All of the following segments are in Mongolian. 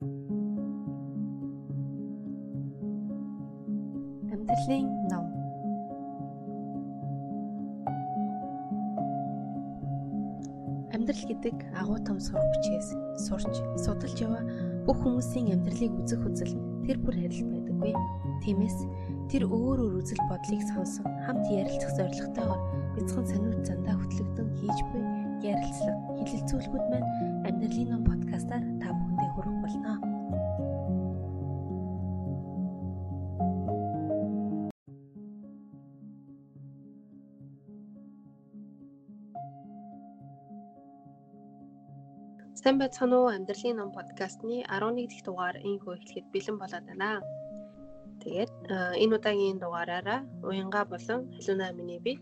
Амьдралын ном Амьдрал гэдэг агуу том сурах бичгээс сурч судалж яваа бүх хүмүүсийн амьдралыг үзэх үзэл тэр бүр адил байдаггүй. Тиймээс тэр өөр өөр үзэл бодлыг сонсон хамт ярилцах зорилготойгоор бяцхан сониуд зандаа хөтлөгдөн хийж буй ярилцлага хилэлцүүлгүүд маань амьдралын ном подкастаар та Сайн байцгаана уу амьдралын ном подкастны 11 дахь дугаар инхөө эхлэхэд бэлэн болоод байна. Тэгээд энэ удаагийн дугаараараа уянга болон халуунаа миний би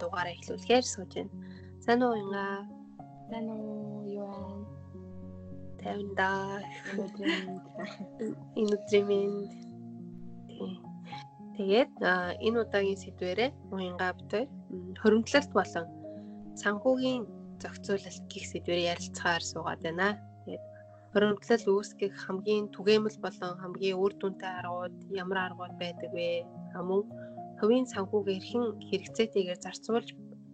дугаараа эхлүүлэхээр сууж байна. Сайн уу уянга? Сайн уу юу вэ? Тайванда. Энэ өдрийн Тэгээд энэ удаагийн сэдвэрээ уянга битээ хоримтлалт болон санхүүгийн зохицуулалт гих сэдвээр ярилцахаар суугаад байна. Тэгээд хоригдлол үүсгэх хамгийн түгээмэл болон хамгийн үр дүнтэй аргууд ямар аргууд байдаг вэ? Мөн хувийн санхүүгээ эрхэн хэрэгцээтэйгээр зарцуулж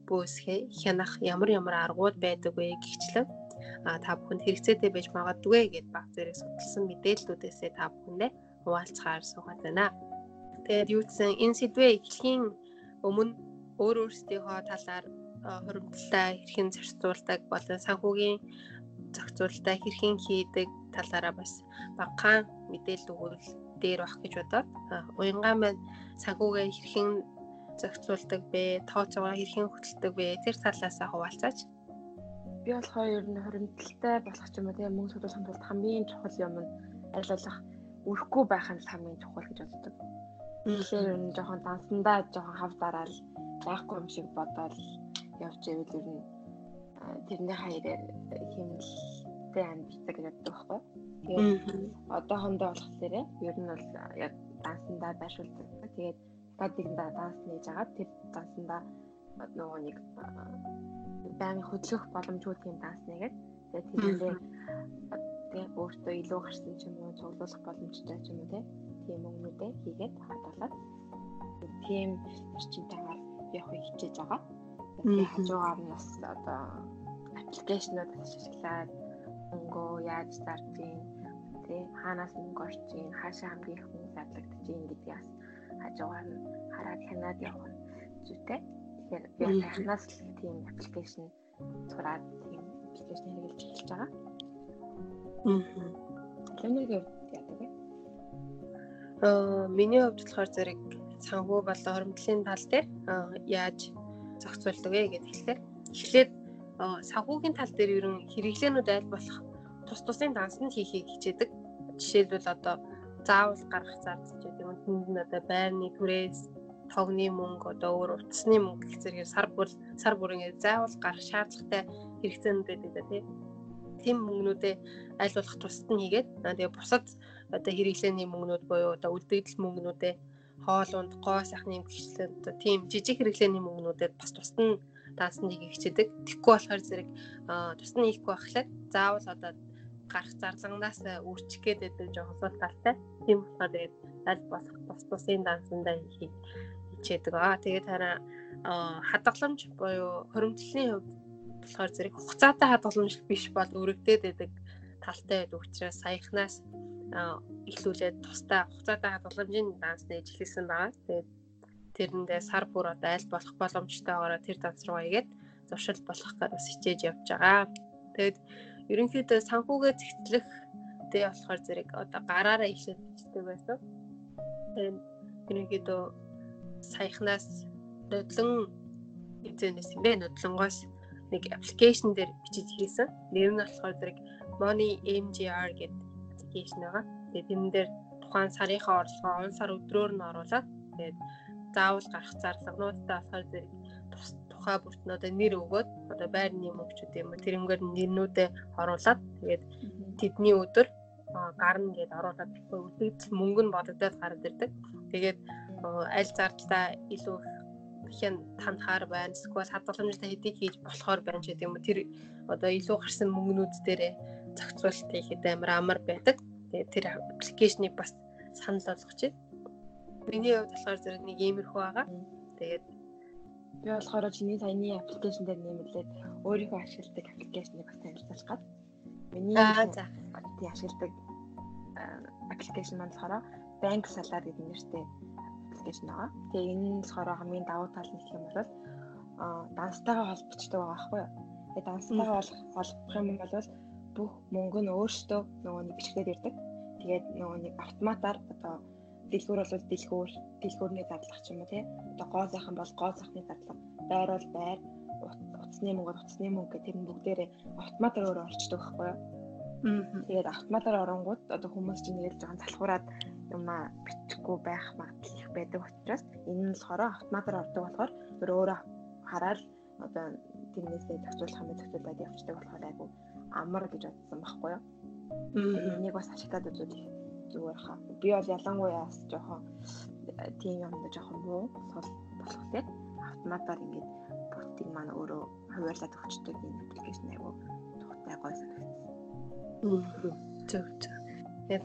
бөөсгөх хянах ямар ямар аргууд байдаг вэ гихчлэн а та бүхэнд хэрэгцээтэй байж магадгүй гэд баг зэрэг судалсан мэдээллүүдээсээ та бүхэндээ хуваалцахаар суугаад байна. Тэгээд юу гэсэн энэ сэдвээ эхлэхийн өмнө өөр өөрсдийнхөө талаар хуримтлалаа хэрхэн зарцуулдаг болон санхүүгийн зохицуулалтаа хэрхэн хийдэг талаараа бас багахан мэдээлэл өгвөл дээр байх гэж бодоод уянгаа маань санхүүгээ хэрхэн зохицуулдаг бэ, тооцоогоо хэрхэн хөтэлдэг бэ тэр талаасаа хуваалцаач. Би болохоор ер нь хуримтлалтай болох ч юм уу тийм мөнгө судалсан тулд хамгийн чухал юм нь аль болох өрөхгүй байх нь хамгийн чухал гэж боддог. Тэгэхээр ер нь жоохон дансандаа жоохон хав дараал байхгүй юм шиг бодоод явж ивэл ер нь тэрний хаяраар хэмнэлтэй амьддаг боддог байхгүй. Тэгээд одоохондоо болохоор ер нь бол яг дансандаа байршуулдаг. Тэгээд стадигнда данс нээж агаад тэр дансандаа нөгөө нэг байнгын хөдлөх боломжгүй тийм данс нэгээд тэгээд тэрнээ тэгээд өөртөө илүү гарсан ч юм уу цуглуулах боломжтой ч юм уу тийм өгнүүдээ хийгээд хадгалаад тийм орчинтайгаар явахыг хичээж байгаа. Тэгээд хажуугаар нь бас одоо аппликейшнууд ашиглаад мөнгөө яаж зардгийг тий хаанаас мөнгө орчих, хаашаа хамгийн их мөнгө задлагдчих гэдгээс хажуугаар нь хараад хянаад явах нь зүйтэй. Тэгэхээр би анханаас л тийм аппликейшн зураад тийм аппликейшн хэрэглэж эхэлж байгаа. Аа. Тэмдэг яадаг вэ? Аа, миний хувьд болохоор зэрэг санхүү болон хоримтлын тал дээр яаж зохицуулдаг вэ гэдэг хэлэхээр эхлээд санхүүгийн тал дээр ерөн хэрэглээнүүд аль болох тус тусын дансанд хийхийг хичээдэг. Жишээлбэл одоо заавал гаргах зардч гэдэг юм. Тэнд нь одоо байрны түрээс тогны мөнгө одоо өөр утасны мөнгө гэх зэрэг сар бүр сар бүрийн заавал гарах шаардлагатай хэрэгцээнүүд байдаг тийм тийм мөнгнүүдээ аль болох тусад нь хийгээд тэгээ бусад одоо хэрэглээний мөнгнүүд буюу одоо үлдэгдэл мөнгнүүдээ хоолунд гоо сайхны одоо тийм жижиг хэрэглээний мөнгнүүдэд бас тусад нь даасны хичээдэг. Тэгэхгүй болохоор зэрэг тусад нь хийхгүй байхлаа заавал одоо гарах зарлагнаас үрчих гээд байдаг жоохон сул талтай. Тийм болохоор тэгээд аль болох тус тусын дансандаа хийх хичээдэг. Аа тэгээд хараа хадгаламж буюу хоримтлалын хувьд болохоор зэрэг хугацаатай хадгаламж биш бол өргөдөөд байдаг талтай байдаг учраас саяхнаас эхлүүлээд тусдаа хугацаатай хадгаламжийн данс нээж эхэлсэн байгаа. Тэгээд тэрэндээ сар бүр одоо аль болох боломжтойгоор тэр данс руу игээд зуршил болох гэж бас хичээж явж байгаа. Тэгээд ерөнхийдөө санхүүгээ зэгтлэх тэг болохоор зэрэг одоо гараараа ишлээд бичдэг байсан. Тэгээд ерөнхийдөө саяхнаас нодлон эзэнээс бэ нодлонгоос нэг аппликейшн дээр бичиж хийсэн. Нэр нь болохоор зэрэг Money MGR гэдэг аппликейшн байгаа. Тэгээд тэрэн дээр тухайн сарынхаа орлогоо он сар өдрөөр нь оруулаад тэгээд заавал гарах зарлагнуудтай болохоор зэрэг тухай бүртнүүдээ нэр өгөөд одоо байрны мөнгөчүүд юм тэрнгээр нэрнүүдээ оруулаад тэгээд тэдний өдөр гарна гэдээ оруулаад үлдэгдэл мөнгө нь бодогдоод гараад ирдэг. Тэгээд аль зардалтаа илүү хэн танахаар байна. Эсвэл хадгаламжтай хэдийг хийж болохоор байна гэдэг юм уу. Тэр одоо илүү гарсан мөнгнүүд дээр зохицуулалт хийхэд амар амар байдаг. Тэгээд тэр аппликейшнийг бас санал болгож байна. Миний хувьд болохоор зэрэг нэг иймэрхүү байгаа. Тэгээд би болохоор чиний саяны аппликейшн дээр нэмэлээд өөрийнхөө ашигладаг аппликейшнийг бас танилцуулах гад. Миний за тий ашигладаг аппликейшн маань болохоор Bank Salad гэдэг нэртэй аппликейшн байгаа. Тэгээ энэ нь болохоор хамгийн давуу тал нь гэх юм бол данстайгаа холбогддог байгаа байхгүй юу? Тэгээ данстайгаа холбох юм бол бүх мөнгө нь өөртөө нөгөө нэг бичгээр ирдэг. Тэгээд нөгөө нэг автоматар одоо дэлгүүр бол дэлгүүр, дэлгүүрний зарлах ч юм уу тий. Одоо гоо сайхан бол гоо сайхны зарлах, байр бол байр, утасны мөнгө утасны мөнгө гэх тэр бүгдээрээ автоматар өөрөө орчдөг байхгүй юу? Тэгээд автоматар оронгууд одоо хүмүүс чинь нэрэл жоохон залхуураад юмаа бичихгүй байх магадлал их байдаг учраас энэ нь болохоор автоматар ордог болохоор өөрөө хараад одоо тэрнээсээ зохицуулах юм зохицуулаад явчихдаг болохоор айгу амар гэж бодсон байхгүй юу. Энийг бас ашиглаад үзвэл зүгээр хаа. Би бол ялангуяа бас жоохон э, тийм юмд жоохон муу сул болох тийм автоматар ингээд бүгдийг маань өөрөө хуваарлаад өгчдөг энэ аппликейшн айгу тухтай гоё санагдсан. Зөв зөв. Тэгээд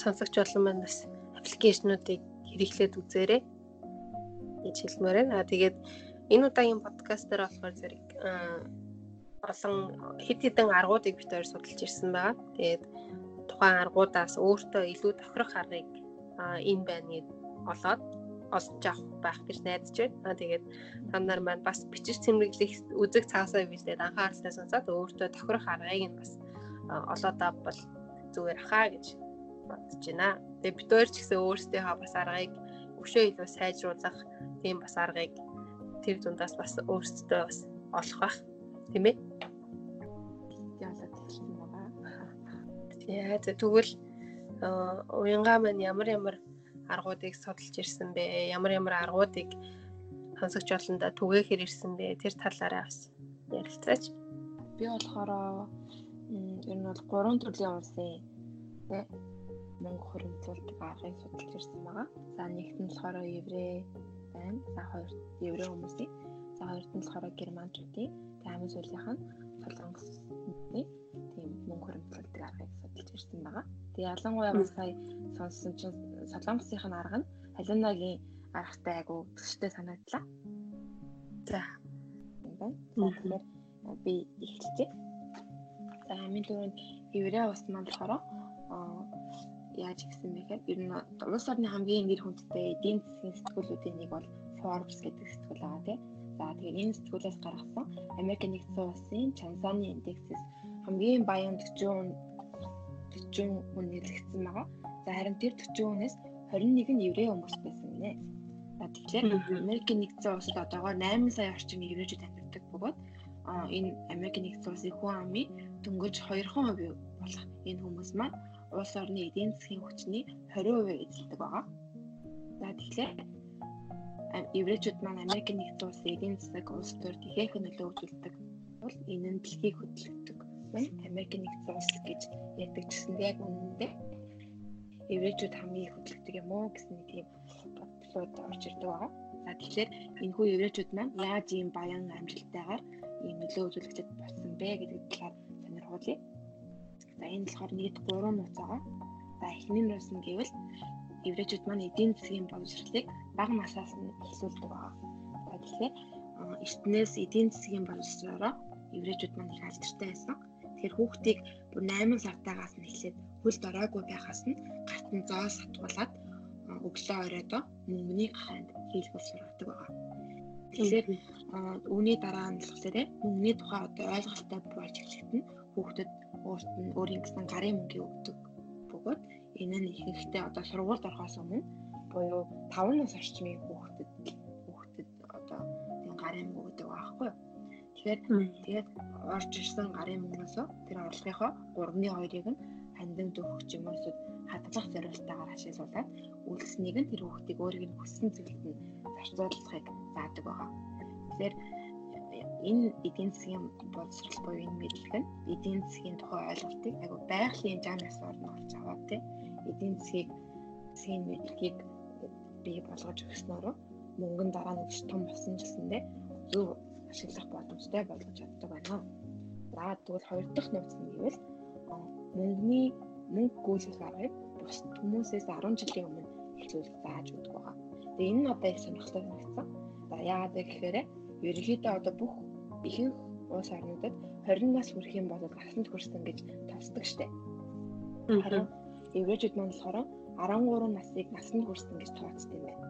сонсогч болон маань бас аппликейшнуудыг хэрэглээд үзээрэй гэж хэлмээр байна. Аа тэгээд энэ удаагийн подкаст дээр болохоор зэрэг олон хэд хэдэн аргуудыг бид хоёр судалж ирсэн байгаа. Тэгээд тухайн аргуудаас өөртөө илүү тохирох аргыг энэ байныг олоод олж авах байх гэж найдаж байна. Тэгээд та нар маань бас бичиж цэмрэглэх үзэг цаасаа бишдээд анхааралтай сонсоод өөртөө тохирох аргыг нь бас олоод авбал зүгээр хаа гэж бодож байна. Тэгээд бид хоёр ч гэсэн өөрсдийнхөө бас аргыг өшөө илүү сайжруулах тийм бас аргыг тэр дундаас бас өөрсдөө бас олох бах тийм ээ. Яа тэгвэл уянгаа маань ямар ямар аргуудыг судалж ирсэн бэ? Ямар ямар аргуудыг сонсогч олонда түгээхэр ирсэн бэ? Тэр талаараа бас ярилцаач. Би болохоор ер нь бол гурван төрлийн улсын мөнгө хөрөнгөлүүлдэг аргыг судалж ирсэн байгаа. За нэгт нь болохоор еврей байна. За хоёрт еврей хүмүүсийн. За хоёрт нь болохоор германчуудын. Тэгээ хамгийн сүүлийнх нь солонгосны хөрөнгөлүүлдэг аргыг судалж ирсэн байгаа. Тэгээ ялангуяа бас сая сонссон чинь солонгосынх нь арга нь халуунагийн аргатай айгу төстэй санагдлаа. За. Тэгэхээр би эхэлчихье. За хамгийн түрүүнд еврей ус маань болохоор яаж гисэн бэ гэхээр ер нь улс орны хамгийн нэр хүндтэй эдийн засгийн сэтгүүлүүдийн нэг бол Forbes гэдэг сэтгүүл байгаа тийм. За тэгээд энэ сэтгүүлээс гаргасан Америк нэгдсэн улсын Чансаны индексээс хамгийн баян 40 40 хүн нэрлэгдсэн байгаа. За харин тэр 40 хүнээс 21 нь еврей хүмүүс байсан гинэ. За тэгэхээр Америк нэгдсэн улсад одоогоор 8 сая орчим еврейчүүд амьдардаг бөгөөд энэ Америк нэгдсэн улсын хүн амын дөнгөж 2% болох энэ хүмүүс маань улс орны эдийн засгийн хүчний 20% эзэлдэг байгаа. За тэгэхээр еврейчүүд маань Америк нэгдсэн улсын эдийн засаг улс төр тэхэх нөлөө үзүүлдэг бол энэ нь дэлхийг хөдөлгдөг. Байна Америк нэгдсэн улс гэж гэсэн яг үнэндээ еврейчүүд хамгийн их хөдөлгдөг юм уу гэсэн нэг тийм бодлоод орж ирдэг байгаа. За тэгэхээр энэ хүү еврейчүүд маань яаж ийм баян амжилттайгаар ийм нөлөө үзүүлэгчд болсон бэ гэдэг талаар сонирхуулъя. За энэ болохоор нийт 3 нууц байгаа. За эхний нууц нь гэвэл еврейчүүд маань эдийн засгийн боловсролыг бага насаас нь эхлүүлдэг байгаа. За тэгэхээр эртнээс эдийн засгийн боловсролоо еврейчүүд маань их алдартай байсан. Тэгэхээр хүүхдийг бүр 8 сартаагаас нь эхлээд хөл доройгүй байхаас нь гарт нь зоо сатгуулад өглөө оройдоо мөнгөний ханд хийлгүүл сургадаг байгаа. Тэгэхээр үүний дараа нь болохоор мөнгөний тухай одоо ойлголттой болж эхлэхэд нь хүүхдэд өөрт нь өөрийн гэсэн гарын мөнгө өгдөг бөгөөд энэ нь ихэнхдээ одоо сургуульд орохоос өмнө буюу 5 нас орчмын хүүхдэд хүүхдэд одоо тийм гарын мөнгө өгдөг байхгүй юу. Тэгэхээр тэгээд орж ирсэн гарын мөнгөөс тэр орлогынхоо 3.2-ыг нь хандин дөхөх юм уу эсвэл хадгалах зорилтойгоор ашиглуулад үлдсэнийг нь тэр хүүхдийг өөрийг нь хүссэн зүйлд нь зарцуулахыг заадаг байгаа. Тэгэхээр энэ эдийн засгийн боловсрол буюу энэ мэдлэг нь эдийн засгийн тухай ойлголтыг айгу байгалийн жанраас орно орж аваад тий эдийн засгийг засгийн мэдлэгийг бий болгож өгснөөр мөнгөн дараа нэг том болсон жилсэндээ зөв ашиглах боломжтой болгож чаддаг байна. За тэгвэл хоёр дахь нууц нь гэвэл мөнгөний мөнгө гүйлэх аргыг бус хүмүүсээс 10 жилийн өмнө эхлүүлэх зааж өгдөг байгаа. Тэгээ энэ нь одоо их сонирхолтой санагдсан. За яагаад гэхээр ерөнхийдөө одоо бүх ихэнх улс орнуудад 20 нас хүрэх юм бол насанд хүрсэн гэж товсдог штеп. Харин еврейчүүд маань болохоор 13 насыг насанд хүрсэн гэж тооцдог юм байна.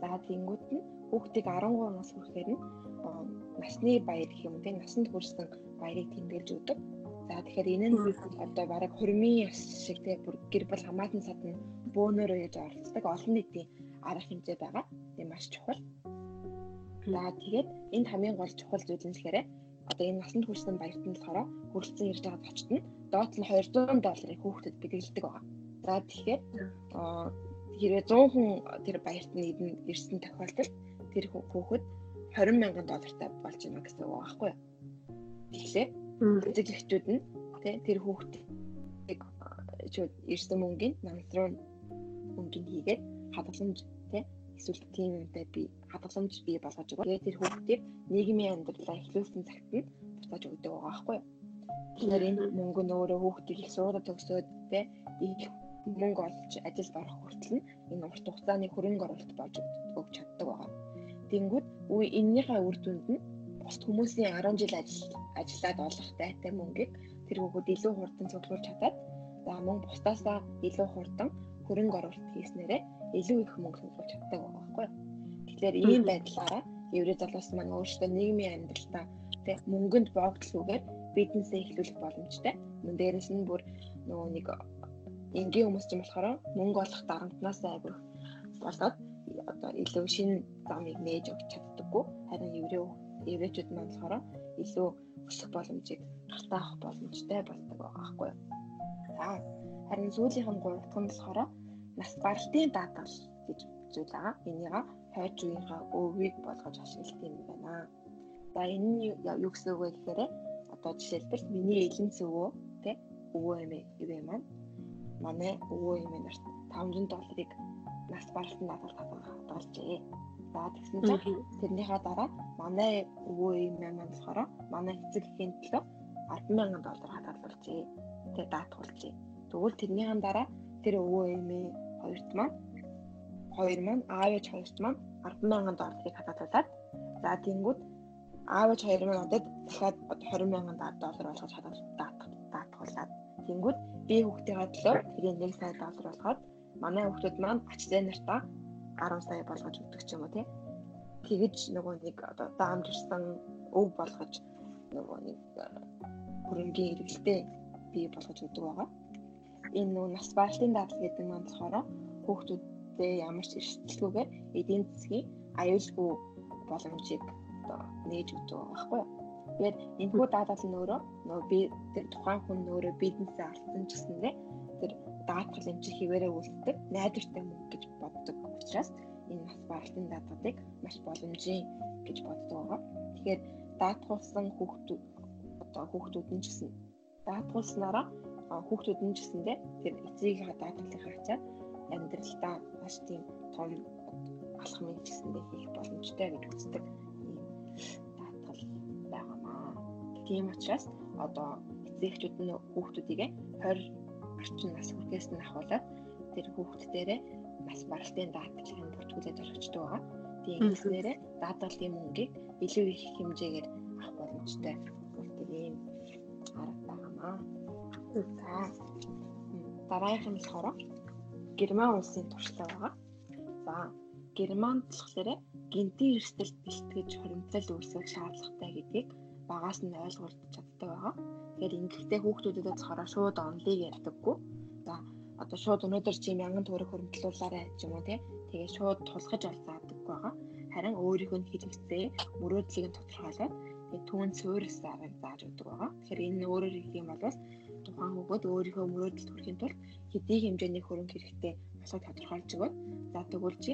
За тэнгууд нь хүүхдийг 13 нас хүрэхээр нь насны баяр гэх юм те насанд хүрсэн баярыг тэмдэглэж өгдөг. За тэгэхээр энэ нь одоо бараг хурмын яс шиг те бүр гэр бүл хамаатан садна бөөнөрөө яж оролцдог олон нийтийн арга хэмжээ байгаа. Тийм маш чухал. За тэгээд энд хамгийн гол чухал зүйл нь болохоор одоо энэ насанд хүрсэн баярт нь болохоор хүрэлцэн ирж байгаа зочд нь доод нь 200 долларыг хүүхдэд бэлгэлдэг байгаа. За тэгэхээр хэрвээ 100 хүн тэр баярт нь ирсэн тохиолдолд тэр хүүхэд 20 мянган доллартай болж байна гэсэн үг байхгүй юу? Тэгэхээр эцэг нь тэр хүүхдийг ирсэн мөнгөний намсруу мөнгөний хийгээд хадгаламж тий эсвэл тийм юмтай би хадгаламж бий болгож өгөө. Тэгээд тэр хүүхдийг нийгмийн амьдралаа эхлүүлсэн цагт нь буцааж өгдөг байгаа байхгүй юу? Тэгэхээр энэ мөнгө нь өөрөө хүүхдийг их сургууль төгсөөд тий их мөнгө олж ажилд орох хүртэл нь энэ урт хугацааны хөрөнгө оруулалт болж өгч чаддаг байгаа. Тэнгүүд үе эннийхээ үр дүнд нь бусд хүмүүсийн 10 жил ажил ажиллаад олох дайтай мөнгийг тэр хүүхэд илүү хурдан цуглуулж чадаад за мөн бусдаасаа илүү хурдан хөрөнгө оруулалт хийснээрээ илүү их мөнгө цуглуулж чаддаг байгаа байхгүй. Тэгэхээр ийм байдлаараа еврей залуус маань өөрсдөө нийгмийн амьдралдаа тэг мөнгөнд боогдлохгүйгээр бизнесээ эхлүүлэх боломжтой. Мөн дээрэс нь бүр нөгөө нэг энгийн хүмүүс юм болохоор мөнгө олох дарамтнаас айгүй болоод одоо илүү шинэ замыг нээж өгч чаддаггүй. Харин еврей еврейчүүд маань болохоор илүү өсөх боломжийг гартаа авах боломжтой болдог байгаа байхгүй юу. За харин сүүлийнх нь гурав дахь нь болохоор нас баралтын даатгал гэж зүйл байгаа. Энийг хойч үеийнхаа өвийг болгож ашигладаг юм байна. За энэ нь юу гэсэн үг вэ гэхээр одоо жишээлбэл миний элэнц өвөө тий өвөө эмээ ивэ маань манай өвөө эмээ нарт 500 долларыг нас баралтын даатгал хадгалжээ. За тэгсэн чинь тэрнийхээ дараа манай өвөө эмээ маань болохоор манай эцэг эхийн төлөө 100000 доллар хадгалуулжээ. Тэгээ даатгуулжээ. Тэгвэл тэрнийхэн дараа тэр өвөө эмээ хоёрт маань хоёр маань аав ээж хоёрт маань 100000 долларыг хадгалуулад за тэнгууд аав ээж хоёр маань одоо дахиад 20000 доллар болгож даатгуулад тэнгууд би хүүхдийн төлөө тэрийг 1 сая доллар болгоод манай хүүхдүүд маань ач зээ нартаа 10 сая болгож өгдөг ч юм уу тий. Тэгэж нөгөө нэг одоо даамжирсан өв болгож нөгөө нэг хөрөнгөний эргэлтээ бий болгож өгдөг байгаа. Энэ нөгөө нас баралтын даатгал гэдэг маань болохоор хүүхдүүдтэй ямар ч эрсдэлгүйгээр эдийн засгийн аюулгүй боломжийг одоо нээж өгдөг байгаа байхгүй юу? Тэгээд энэ хүү даатгал нь өөрөө нөгөө би тэр тухайн хүн өөрөө бизнесээ алдсан ч гэсэндээ тэр даатгал эмчил хിവэрэ үлддэг найдвартай мөнгө гэж боддог учраас энэ нас баралтын даатгалыг маш боломжийн гэж боддог байгаа. Тэгэхээр даатгуулсан хүүхдүүд одоо хүүхдүүд нь ч гэсэн даатгуулснараа хүүхдүүд нь ч гэсэндээ тэр эцгийнхаа даатгалыг хачаад амьдралдаа маш тийм том алхмыг ч гэсэндээ хийх боломжтой гэж үздэг ийм даатгал байгаамаа. Тийм учраас одоо эцэгчүүд нь хүүхдүүдийг 20 орчин нас хүртээс нь ахуулаад тэр хүүхддээрээ бас баралтын даатгалыг бүртгүүлээд орчдөг байгаа. Тийм ингэснээрээ даатгалын мөнгийг илүү их хэмжээгээр авах боломжтой болдог юм арга байгаамаа. За дараагийнх нь болохоор Герман улсын туршлага байгаа. За Германд болохоор гинтийн эрсдэл бэлтгэж хоримтлал үүсгэх шаардлагатай гэдгийг багаас нь ойлгуулж чаддаг байгаа. Тэгэхээр ингэхдээ хүүхдүүдэд болохоор шууд онлыг ярьдаггүй. За одоо шууд өнөөдөр чи мянган төгрөг хөрөнгөлүүлээрэ ч юм уу тий. Тэгээ шууд тулгаж олзаадаг байгаа. Харин өөрийнхөө хэрэгцээ мөрөөдлийг нь тодорхойлоод тэгээ түүн суурьс аргыг зааж өгдөг байгаа. Тэгэхээр энэ өөрөөр хэлэх юм бол тухайн хүүхэд өөрийнхөө мөрөөдөлд хүрэхин тулд хэдий хэмжээний хөрөнгө хэрэгтэй болохыг тодорхойлж өгөөд за тэгвэл чи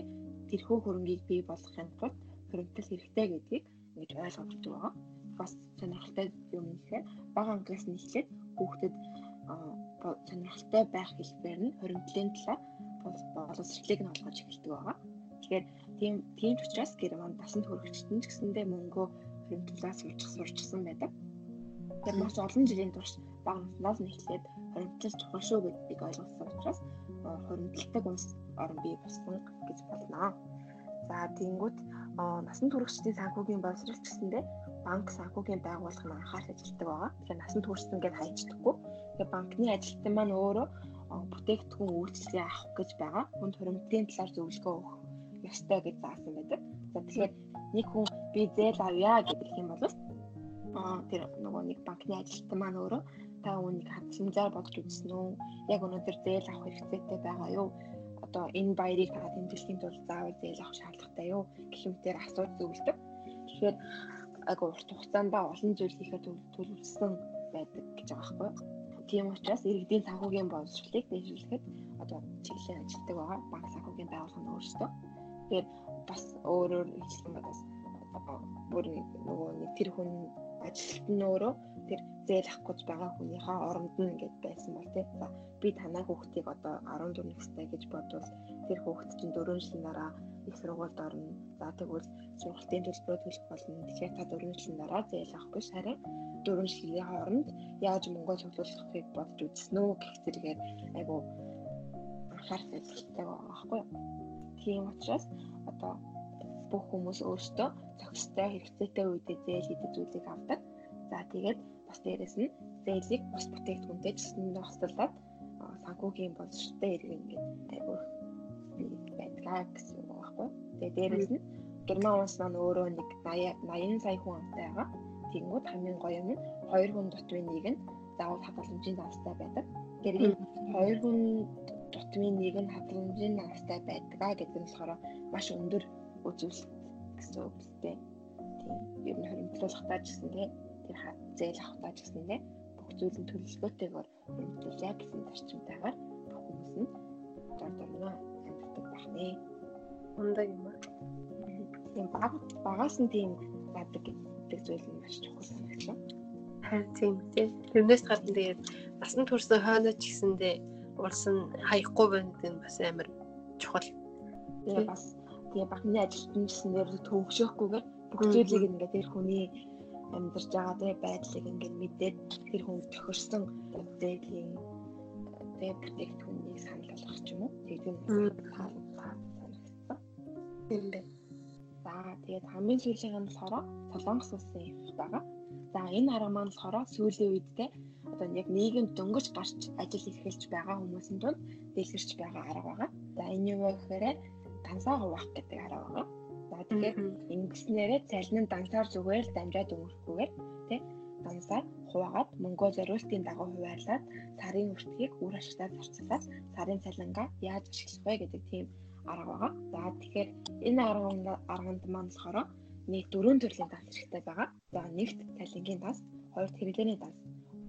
тэрхүү хөрөнгийг бий болгохын тулд хөрөнгөл хэрэгтэй гэдгийг ингэж ойлгож өгдөг байгаа бас сонирхолтой юм нэхээ бага ангиас нь эхлээд хүүхдэд сонирхолтой байх хэлбэр нь хоригдлын талаа боловсролыг нь олгож эхэлдэг байгаа. Тэгэхээр тийм тийм ч учраас Герман дасан төрөгчтөн ч гэсэндээ мөнгөө хоригдлаас сурчих сурчсан байдаг. Тэгэхээр маш олон жилийн турш бага наснаас нь эхлээд хоримтлал чухал шүү гэдгийг ойлгосон учраас хоримтлагдаг улс орн бий болсон гэж болно. За тэгэнгүүт насан туршидын санхүүгийн боловсрол гэсэндээ банк санхүүгийн байгууллага нь анхаарч ажилладаг байгаа. Тэгэхээр насан туршид ингээд хайчдаггүй. Тэгэхээр банкны ажилтан маань өөрөө бүтээгдэхүүн үйлчилгээ авах гэж байгаа. Хүнд хуримтлалын талаар зөвлөгөө өгөх ёстой гэж заасан байдаг. За тэгэхээр нэг хүн би зээл авъя гэдэг юм бол аа тэр нөгөө нэг банкны ажилтан маань өөрөө та үүнийг хадсамжаар бодож үзсэн үү? Яг өнөөдөр зээл авах хэрэгцээтэй байгаа юу? Одоо энэ баярыг та тэмдэглэхийн тулд заавал зээл авах шаардлагатай юу? гэх мэтээр асууж зөвлөдөг. Тэгэхээр айгу урт хугацаанд олон зүйл хийхэд төлөвлөсөн байдаг гэж байгаа байхгүй? Тийм учраас иргэдийн санхүүгийн боловсролыг дэвшүүлэхэд одоо чиглэлийн ажилтдаг байгаа банк санхүүгийн байгууллага өөрсдөө. Тэгээд бас өөрөөр хэлсэн бас бүр нөгөө нэг тэр хүн ажилт нь өөрөө тэр зээл авах гэж байгаа хүнийхээ оронд нь ингэж байсан бол тийм. За би танай хүүхдийг одоо 14 настай гэж бодвол тэр хүүхд чинь 4 жилийн дараа их сургуульд орно. За тэгвэл сургалтын төлбөрөө төлөх болно. Тэгэхээр та 4 жилийн дараа зээл авахгүй харин 4 жилийн хооронд яаж мөнгө цуглуулахыг бодож үзсэн үү гэх зэрэгээр айгу байгаа байхгүй юу? Тийм учраас одоо бүх хүмүүс өөрсдөө зохистой хэрэгцээтэй үедээ зээл хийдэг зүйлийг авдаг. За тэгээд бас дээрэс нь зээлийг бус бүтээгдэхүүнтэй цэцэнд хослуулад санхүүгийн боловсролтой иргэн ингээд айгу байдгаа гэсэн үг байхгүй. Тэгээд дээрэс нь Герман улс маань өөрөө нэг 80 80 сая хүн амтай байгаа. Тэнгүүд хамгийн гоё нь хоёр хүн дутмын нэг нь заавал хадгаламжийн настай байдаг. Тэгэхээр хоёр хүн дутмын нэг нь хадгаламжийн настай байдгаа гэдэг нь болохоор маш өндөр үзүүлэлт гэсэн үг л дээ. Тийм. Ер нь хоримтлуулахтаа ч гэсэн тийм тэр зээл авахтаа ч гэсэн тийм бүх зүйл нь төлөвлөгөөтэйгээр хоримтлуулъя гэсэн зарчимтайгаар бүх хүмүүс нь дор дорноо амьддаг байна. Ундаг юм аа. Тийм баг багаас нь тийм гадаг гэдэг зүйл нь маш чухал санагдлаа. Харин тийм тийм. Тэрнээс гадна тэгээд насан турсан хойноо ч гэсэндээ улс нь хаяхгүй байна гэдэг нь бас амар чухал. Тэгээ бас тэгээ багны ажилтан гэснээр төвөгшөөхгүйгээр бүх зүйлийг ингээд тэр хүний амьдарч байгаа тэгээ байдлыг ингээд мэдээд тэр хүн тохирсон зээлийн тэгээ бүтээгдэхүүнийг санал болгох юм уу. Тэгээд юм санагдсан. Тийм бэ. За тэгээд хамгийн сүүлийн нь болохоор Солонгос улсын их байгаа. За энэ арга маань болохоор сүүлийн үед те одоо яг нийгэмд дөнгөж гарч ажил эхэлж байгаа хүмүүсийн тунд дэлгэрч байгаа арга байгаа. За энэ юу вэ гэхээр дансаа хуваах гэдэг арга байгаа. За тэгэхээр ингэснээрээ цалин нь дансаар зүгээр л дамжаад өнгөрөхгүйгээр тий дансаар хуваагаад мөнгөө зориултын дагуу хуваарлаад сарын үртгийг үр ашигтаар зарцуулаад сарын цалингаа яаж ашиглах вэ гэдэг тийм арга байгаа. За тэгэхээр энэ арга арганд маань болохоор нэг дөрвөн төрлийн данс хэрэгтэй байгаа. За нэгт цалингийн данс, хоёрт хэрэглээний данс,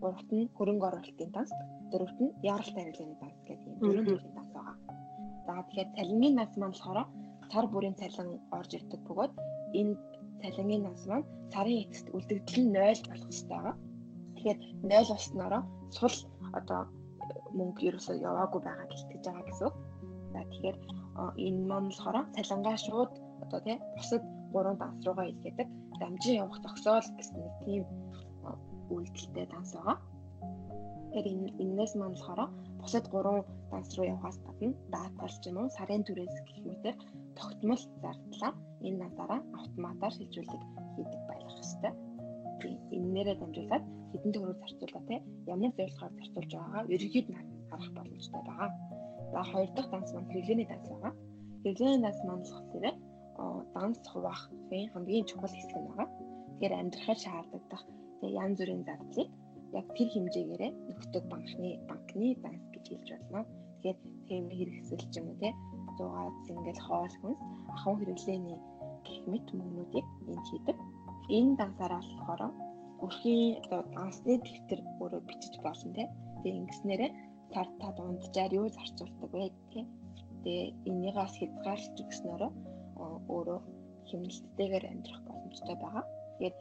гуравт нь хөрөнгө оруулалтын данс, дөрөвт нь яаралтай хэрэглээний данс гэдэг ийм дөрвөн төрлийн. За тэгэхээр цалингийн данс маань болохоор сар бүрийн цалин орж ирдэг бөгөөд энэ цалингийн данс маань сарын эцэст үлдэгдэл нь 0 болох хэрэгтэй байгаа. Тэгэхээр 0 болсноороо сул одоо мөнгө ерөөсөө яваагүй байгаа гэлтэж байгаа гэсэн үг. За тэгэхээр энэ маань болохоор цалингаа шууд одоо тий бусад гурван данс руугаа илгээдэг дамжин явах зогсоол гэсэн нэг тийм үйлдэлтэй данс байгаа. Тэгэхээр энэ энэс маань болохоор бусад гурван данс руу явахаас гадна даатгал ч юм уу сарын түрээс гэх мэтэр тогтмол зардлаа энэ насаараа автоматар шилжүүлэг хийдэг байх хэвээр. Тийм эннээрээ дамжуулаад хэдэн төгрөг зарцуулаа те ямар зорилгоор зарцуулж байгаагаа ерөнхийд харах боломжтой байгаа. За хоёр дахь данс маань хэрэглээний данс байгаа. Хэрэглээний данс маань болохоор данс хуваахын хамгийн чухал хэсэг нь байгаа. Тэгэхээр амьдрахад шаардлагатай тэгээ янз бүрийн зардлыг яг тэр хэмжээгээрээ нөхдөг банкны банкны данс гэж хэлж байна. Тэгэхээр тийм хэрэгсэл ч юм уу те 100 ингээл хоол хүнс ахуй хэрэглээний гэх мэт мөнгнүүдийг энд хийдэг. Энэ дансаараа болохоор өрхийн одоо дансны дэвтэр өөрөө бичиж болно те. Тэгээ ингэснээрээ цар та дунджаар юу зарцуулдаг вэ гэх. Тэгээ энийгээс хязгаарлаж өгснөөрөө өөрөө хэмнэлттэйгээр амьдрах боломжтой байгаа. Тэгээд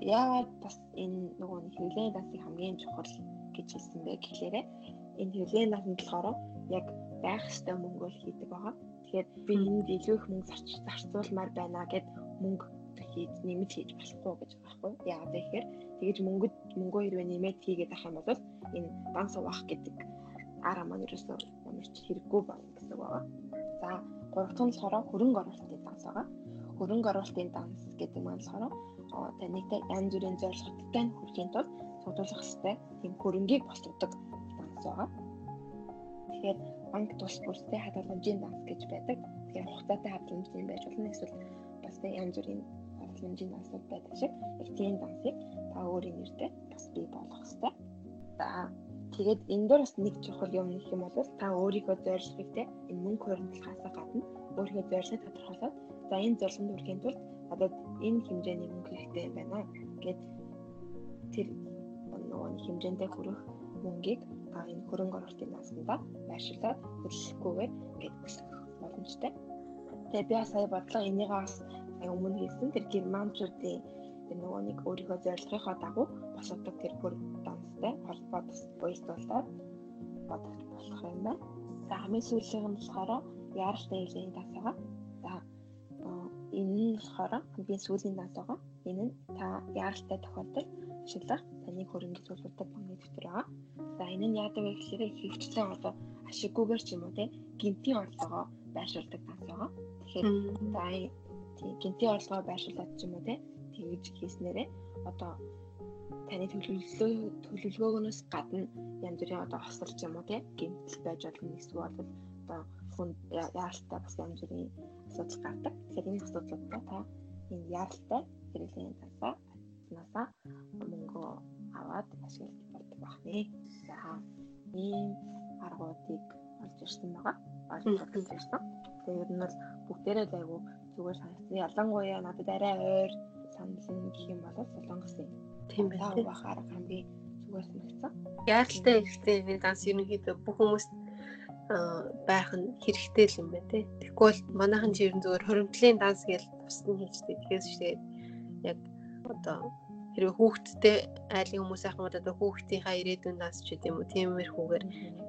яагаад бас энэ нөгөө хэвлэлийн дансыг хамгийн чухал гэж хэлсэн бэ гэхлээр энэ хэвлэлийн дансанд болохоор яг байх ёстой мөнгөөл хийдэг байгаа. Тэгэхээр би энд илүү их мөнгө зарцуулмаар байна гэд мөнгө хийж нэмж хийж болохгүй гэж байгаа байхгүй яагаад гэхээр тэгэж мөнгөд мөнгөө хэрвээ нэмээд хийгээд авах юм бол энэ данс уваах гэдэг арга маань ерөөсөө ямар ч хэрэггүй байна гэсэн үг байгаа. За гурав дахь нь болохоор хөрөнгө оруулалтын данс байгаа. Хөрөнгө оруулалтын данс гэдэг маань болохоор танигтай янз бүрийн зорилготой нь хүрэхийн тулд цуглуулах хэрэгтэй тийм хөрөнгийг босддог данс байгаа. Тэгэхээр банк тус бүртээ хадгаламжийн данс гэж байдаг. Тэгэхээр хугацаатай хадгаламжийн байж болно эсвэл бас янз бүрийн хадгаламжийн дансууд байдаг шиг их тийм дансыг та өөрийн нэртэй бас бий болгох хэрэгтэй. За тэгээд энэ дээр бас нэг чухал юм нэх юм бол та өөрийнхөө зорилгыг те энэ мөнгө хуримтлахаас гадна өөрийнхөө зорилгыг тодорхойлоод за энэ зорилгонд хүрэхийн тулд одоо энэ хэмжээний мөнгө хэрэгтэй юм байна гэд тэр нөгөө хэмжээндээ хүрэх мөнгийг энэ хөрөнгө оруулалтын наасандаа байршуулад хөдөлгөхгүйгээр ингээд өсөх боломжтой. Тэгээ би сая бодлоо энийг бас өмнө хэлсэн тэр германчуудын тэр нөгөө нэг өөрийнхөө зорилгынхоо дагуу босоодог тэр бүр данстай холбоо бас буйсдуулаад бодох болох юм байна. За хамгийн сүүлийн нь болохоор яаралтай хэлний данс байгаа. За энэ нь болохоор хамгийн сүүлийн данс байгаа. Энэ нь та яаралтай тохиолдолд ашиглах таны хөрөнгө зөвлөдөг банкны дэвтэр байгаа. За энэ нь яадаг вэ гэхээр ихэвчлэн одоо ашиггүйгээр ч юм уу те гинтийн орлогоо байршуулдаг данс байгаа. Тэгэхээр за гинтийн орлогоо байршуулад ч юм уу те тэгж хийснээрээ одоо таны төлөвлөлөө төлөвлөгөөгөөс гадна янз бүрийн одоо хосол ч юм уу те гинтэл байж болно эсвэл одоо хүн яаралтай бас янз бүрийн асуудал гардаг. Тэгэхээр энэ асуудлуудаа та энэ яаралтай хэрэглэлийн тасаа насаа мөнгө аваад ашиглаж болдог байна. За ийм аргуудыг олж ирсэн байгаа. Олж ирсэн. Тэгээд ер нь бол бүгдээрээ айгу зүгээр санагдсан. Ялангуяа надад арай ойр санал гэх юм бол солонгос юм. Тийм байх бахаар хамгийн зүгээр санагдсан. Яаралтай ихтэй энэ данс ерөнхийдөө бүх хүмүүс байх нь хэрэгтэй л юм байна. Тэгэхгүй бол манайхан чи ерөн зүгээр хоримтлын данс гэж тусна хийжтэй. Тэгэхээр. Яг одоо хэрвээ хүүхдтэй айлын хүмүүс ахын одоо хүүхдийнхаа ирээдүйн нас ч гэдэм үү тиймэрхүүгээр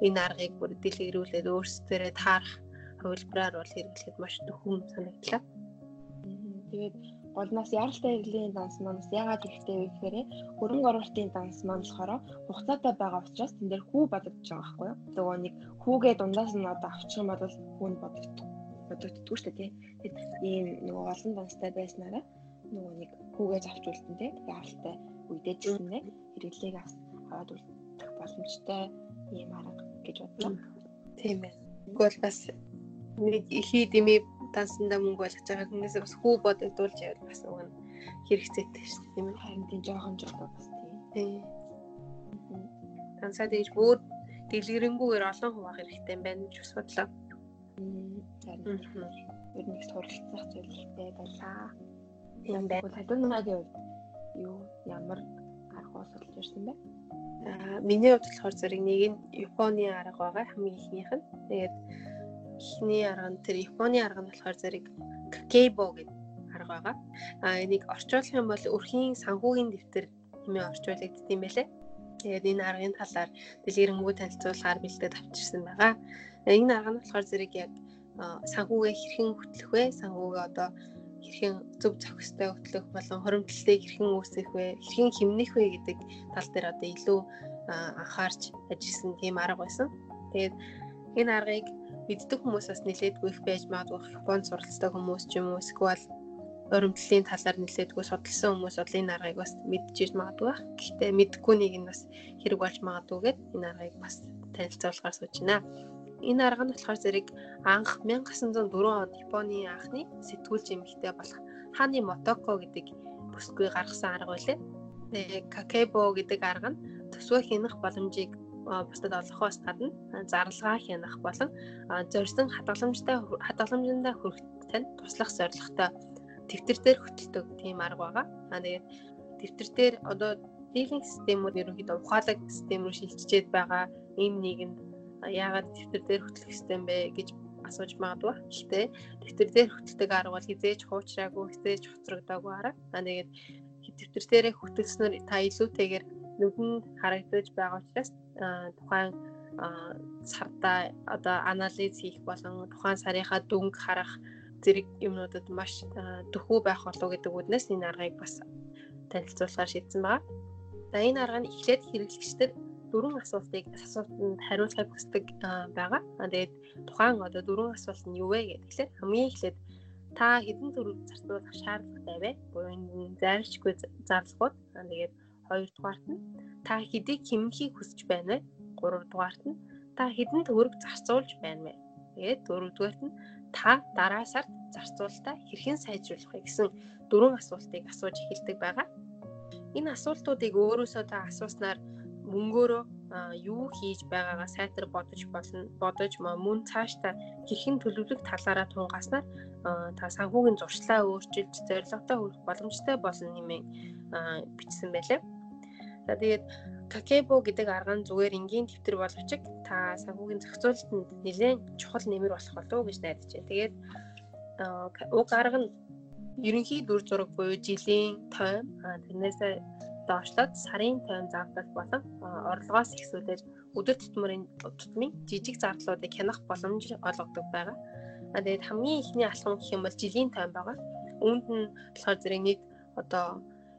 энэ аргыг бүр дэлгэрүүлээд өөрсдөө таарах хувилбараар бол хэрэглэхэд маш төхөм санагдлаа. Тэгээд голноос яралтай хэрэглийн данс маань яагаад хэрэгтэй вэ гэхээр хөрөнгө оруулалтын данс маань болохоор хугацаатай байгаа учраас тэн дээр хүү бодогдож байгаа байхгүй юу. Нөгөө нэг хүүгээ дундаас нь одоо авчих юм бол хүү нь бодогддог. Бодогддгүй шүү дээ тийм. ийм нөгөө олон данстай байснараа нөгөө нэг хүүгээс авч үлдэн те яаралтай үедээ ч гэсэн хэрэглээг аваад үлдэх боломжтой ийм арга гэж бодлоо. Тийм ээ. Тэгвэл бас нэг ихий дэмий дансандаа мөнгө болгож байгаа хүнээс бас хүү бодогдуулж явал бас уг нь хэрэгцээтэй шүү дээ тийм ээ. Харин тийм жоохон жоохон бас тийм. Дансаа дэж бүр дэлгэрэнгүйгээр олон хуваах хэрэгтэй юм байна гэж бас бодлоо. Харин ер нь их суралцах зүйлтэй байлаа юм байна. Хадунагийн хувьд юу ямар арга судалж ирсэн бэ? Аа миний хувьд болохоор зэрэг нэг нь Японы арга байгаа хамгийн ихнийх нь. Тэгээд эхний арга нь тэр Японы арга нь болохоор зэрэг Kakebo гэдэг арга байгаа. Аа энийг орчуулах юм бол өрхийн санхүүгийн дэвтэр хэмээн орчуулагдсан юм байлээ. Тэгээд энэ аргын талаар дэлгэрэнгүй танилцуулгаар бэлдээд авчирсан байгаа. Энэ арга нь болохоор зэрэг яг санхүүгээ хэрхэн хөтлөх вэ? Санхүүгээ одоо хэрхэн зөв зохистой хөтлөх болон хоримтлалыг хэрхэн үүсгэх вэ, хэрхэн хэмнэх вэ гэдэг тал дээр одоо илүү анхаарч ажилласан тийм арга байсан. Тэгээд энэ аргыг мэддэг хүмүүс бас нэлээдгүй их байж магадгүй Японд суралцдаг хүмүүс ч юм уу эсвэл оримтлалын талаар нэлээдгүй судалсан хүмүүс бол энэ аргыг бас мэдчихэж магадгүй. Гэхдээ мэдгүй нэг нь бас хэрэг болж магадгүйгээд энэ аргыг бас танилцуулахаар сууж байна энэ арга нь болохоор зэрэг анх 1904 онд Японы анхны сэтгүүлч эмэгтэй болох Хани Мотоко гэдэг бүсгүй гаргасан арга. Тэгээ Какебо гэдэг арга нь төсвөө хянах боломжийг бусдад олгохоос гадна зарлагаа хянах болон зорьсон хадгаламжтай хадгаламжиндаа хүрэхтэй туслах зорилготой тэмдэгтэр дээр хөтэлдэг тийм арга байгаа. Аа тэгээд тэмдэгтэр дээр одоо дийлэнх системүүд ерөнхийдөө ухаалаг систем рүү шилжчихэд байгаа ийм нийгэмд яагаад дэвтэр дээр хөтлөх юм бэ гэж асууж магадгүй. Гэхдээ дэвтэр дээр хөтэлдэг арга бол хизээж хуучраагүй, хизээж хоцрогдоогүй арга. Аа тэгээд дэвтэр дээрээ хөтөлснөр та илүүтэйгээр нүдэнд харагдаж байгаа учраас тухайн сарда одоо анализ хийх болон тухайн сарынхаа дүнг харах зэрэг юмнуудад маш дөхүү байх болов гэдэг үднээс энэ аргыг бас танилцуулахаар шийдсэн байна. За энэ арга нь эхлээд хэрэглэгчдэд дөрвөн асуултыг асуултанд хариулахыг хүсдэг байгаа. Тэгээд тухайн одоо дөрвөн асуулт нь юу вэ гэхлээр хамгийн эхлээд та хэдэн төгрөг зарцуулах шаардлагатай вэ? Буюу энэ зайлшгүй зарлагууд. Тэгээд хоёрдугаарт нь та хэдийг хэмнэхийг хүсэж байна вэ? Гуравдугаарт нь та хэдэн төгрөг зарцуулж байна вэ? Тэгээд дөрөвдүгээрт нь та дараа сард зарцуулалтаа хэрхэн сайжруулах вэ гэсэн дөрвөн асуултыг асууж эхэлдэг байгаа. Энэ асуултуудыг өөрөөсөө та асууснаар мөнгөөрөө юу хийж байгаагаа сайтар бодож болно бодож мөн цаашдаа хэрхэн төлөвлөх талаараа тунгаснаар та санхүүгийн зуршлаа өөрчилж зорилготой хүрэх боломжтой болно нэмэн бичсэн байлаа. За тэгээд Какебо гэдэг арга нь зүгээр энгийн дэвтэр боловч та санхүүгийн зохицуулалтанд нэлээд чухал нэмэр болох болов уу гэж найдаж байна. Тэгээд уг арга нь ерөнхий дүр зураг буюу жилийн тойм тэрнээс доошлоод сарын тойм зардал болон орлогоос ихсүүлээд өдөр тутмын тутмын жижиг зардлуудыг хянах боломж олгодог байгаа. Тэгээд хамгийн ихний алхам гэх юм бол жилийн тойм байгаа. Үүнд нь болохоор зэрэг нийт одоо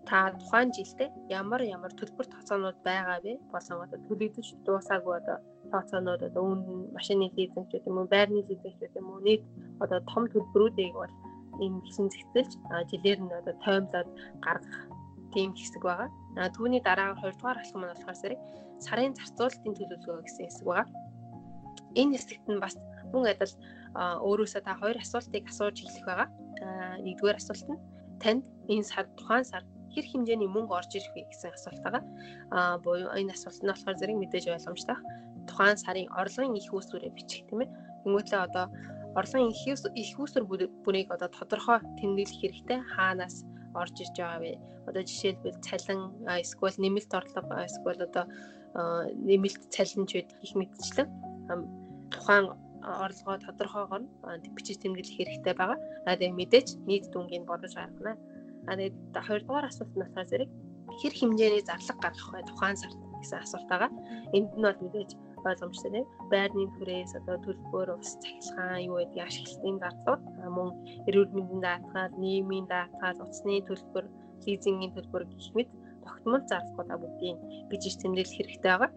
та тухайн жилдээ ямар ямар төлбөр тооцоонууд байгаа вэ? Болон одоо төлөгдөж дуусаагүй одоо тооцоонууд одоо үүнд нь машины лизинг ч юм уу, байрны лизинг ч юм уу нийт одоо том төлбөрүүдийг бол энэ гисэн зэгцэлж жилээр нь одоо тоймлоод гаргах тийм хэсэг байгаа. А түүний дараа 2 дугаар алхам нь болохоор сарыг сарын зарцуулалтын төлөвлөгөө гэсэн хэсэг байгаа. Энэ хэсэгт нь бас мөн адил өөрөөсөө та хоёр асуултыг асууж эхлэх байгаа. Нэгдүгээр асуулт нь танд энэ сар тухайн сар хэр хэмжээний мөнгө орж ирэх вэ гэсэн асуулт байгаа. Аа буюу энэ асуулт нь болохоор зэрэг мэдээж ойлгомжтой. Тухайн сарын орлогын их үүсвэрээ бичих тийм ээ. Тэнгүүтлээ одоо орлогын их их үүсвэр бүрийг одоо тодорхой тэмдэглэх хэрэгтэй. Хаанаас орж ирж байгаа вэ? Одоо жишээлбэл цалин эсвэл нэмэлт орлого эсвэл одоо нэмэлт цалинчуд их мэдчлэн тухайн орлогоо тодорхойгоор бичиж тэмдэглэх хэрэгтэй байгаа. А тэгээ мэдээж нийт дүнгийг бодож гаргана. А тэгээд хоёрдугаар асуулт нь болохоор зэрэг хэр хэмжээний зарлага гаргах вэ тухайн сард гэсэн асуулт байгаа. Энд нь бол мэдээж ойлгомжтой тийм байрны түрээс одоо төлбөр ус цахилгаан юу гэдгийг ашиглалтын зардлууд мөн эрүүл мэндийн даатгал нийгмийн даатгал утасны төлбөр лизингийн төлбөр гэх мэт тогтмол зардлуудаа бүгдийг бичиж тэмдэглэх хэрэгтэй байгаа.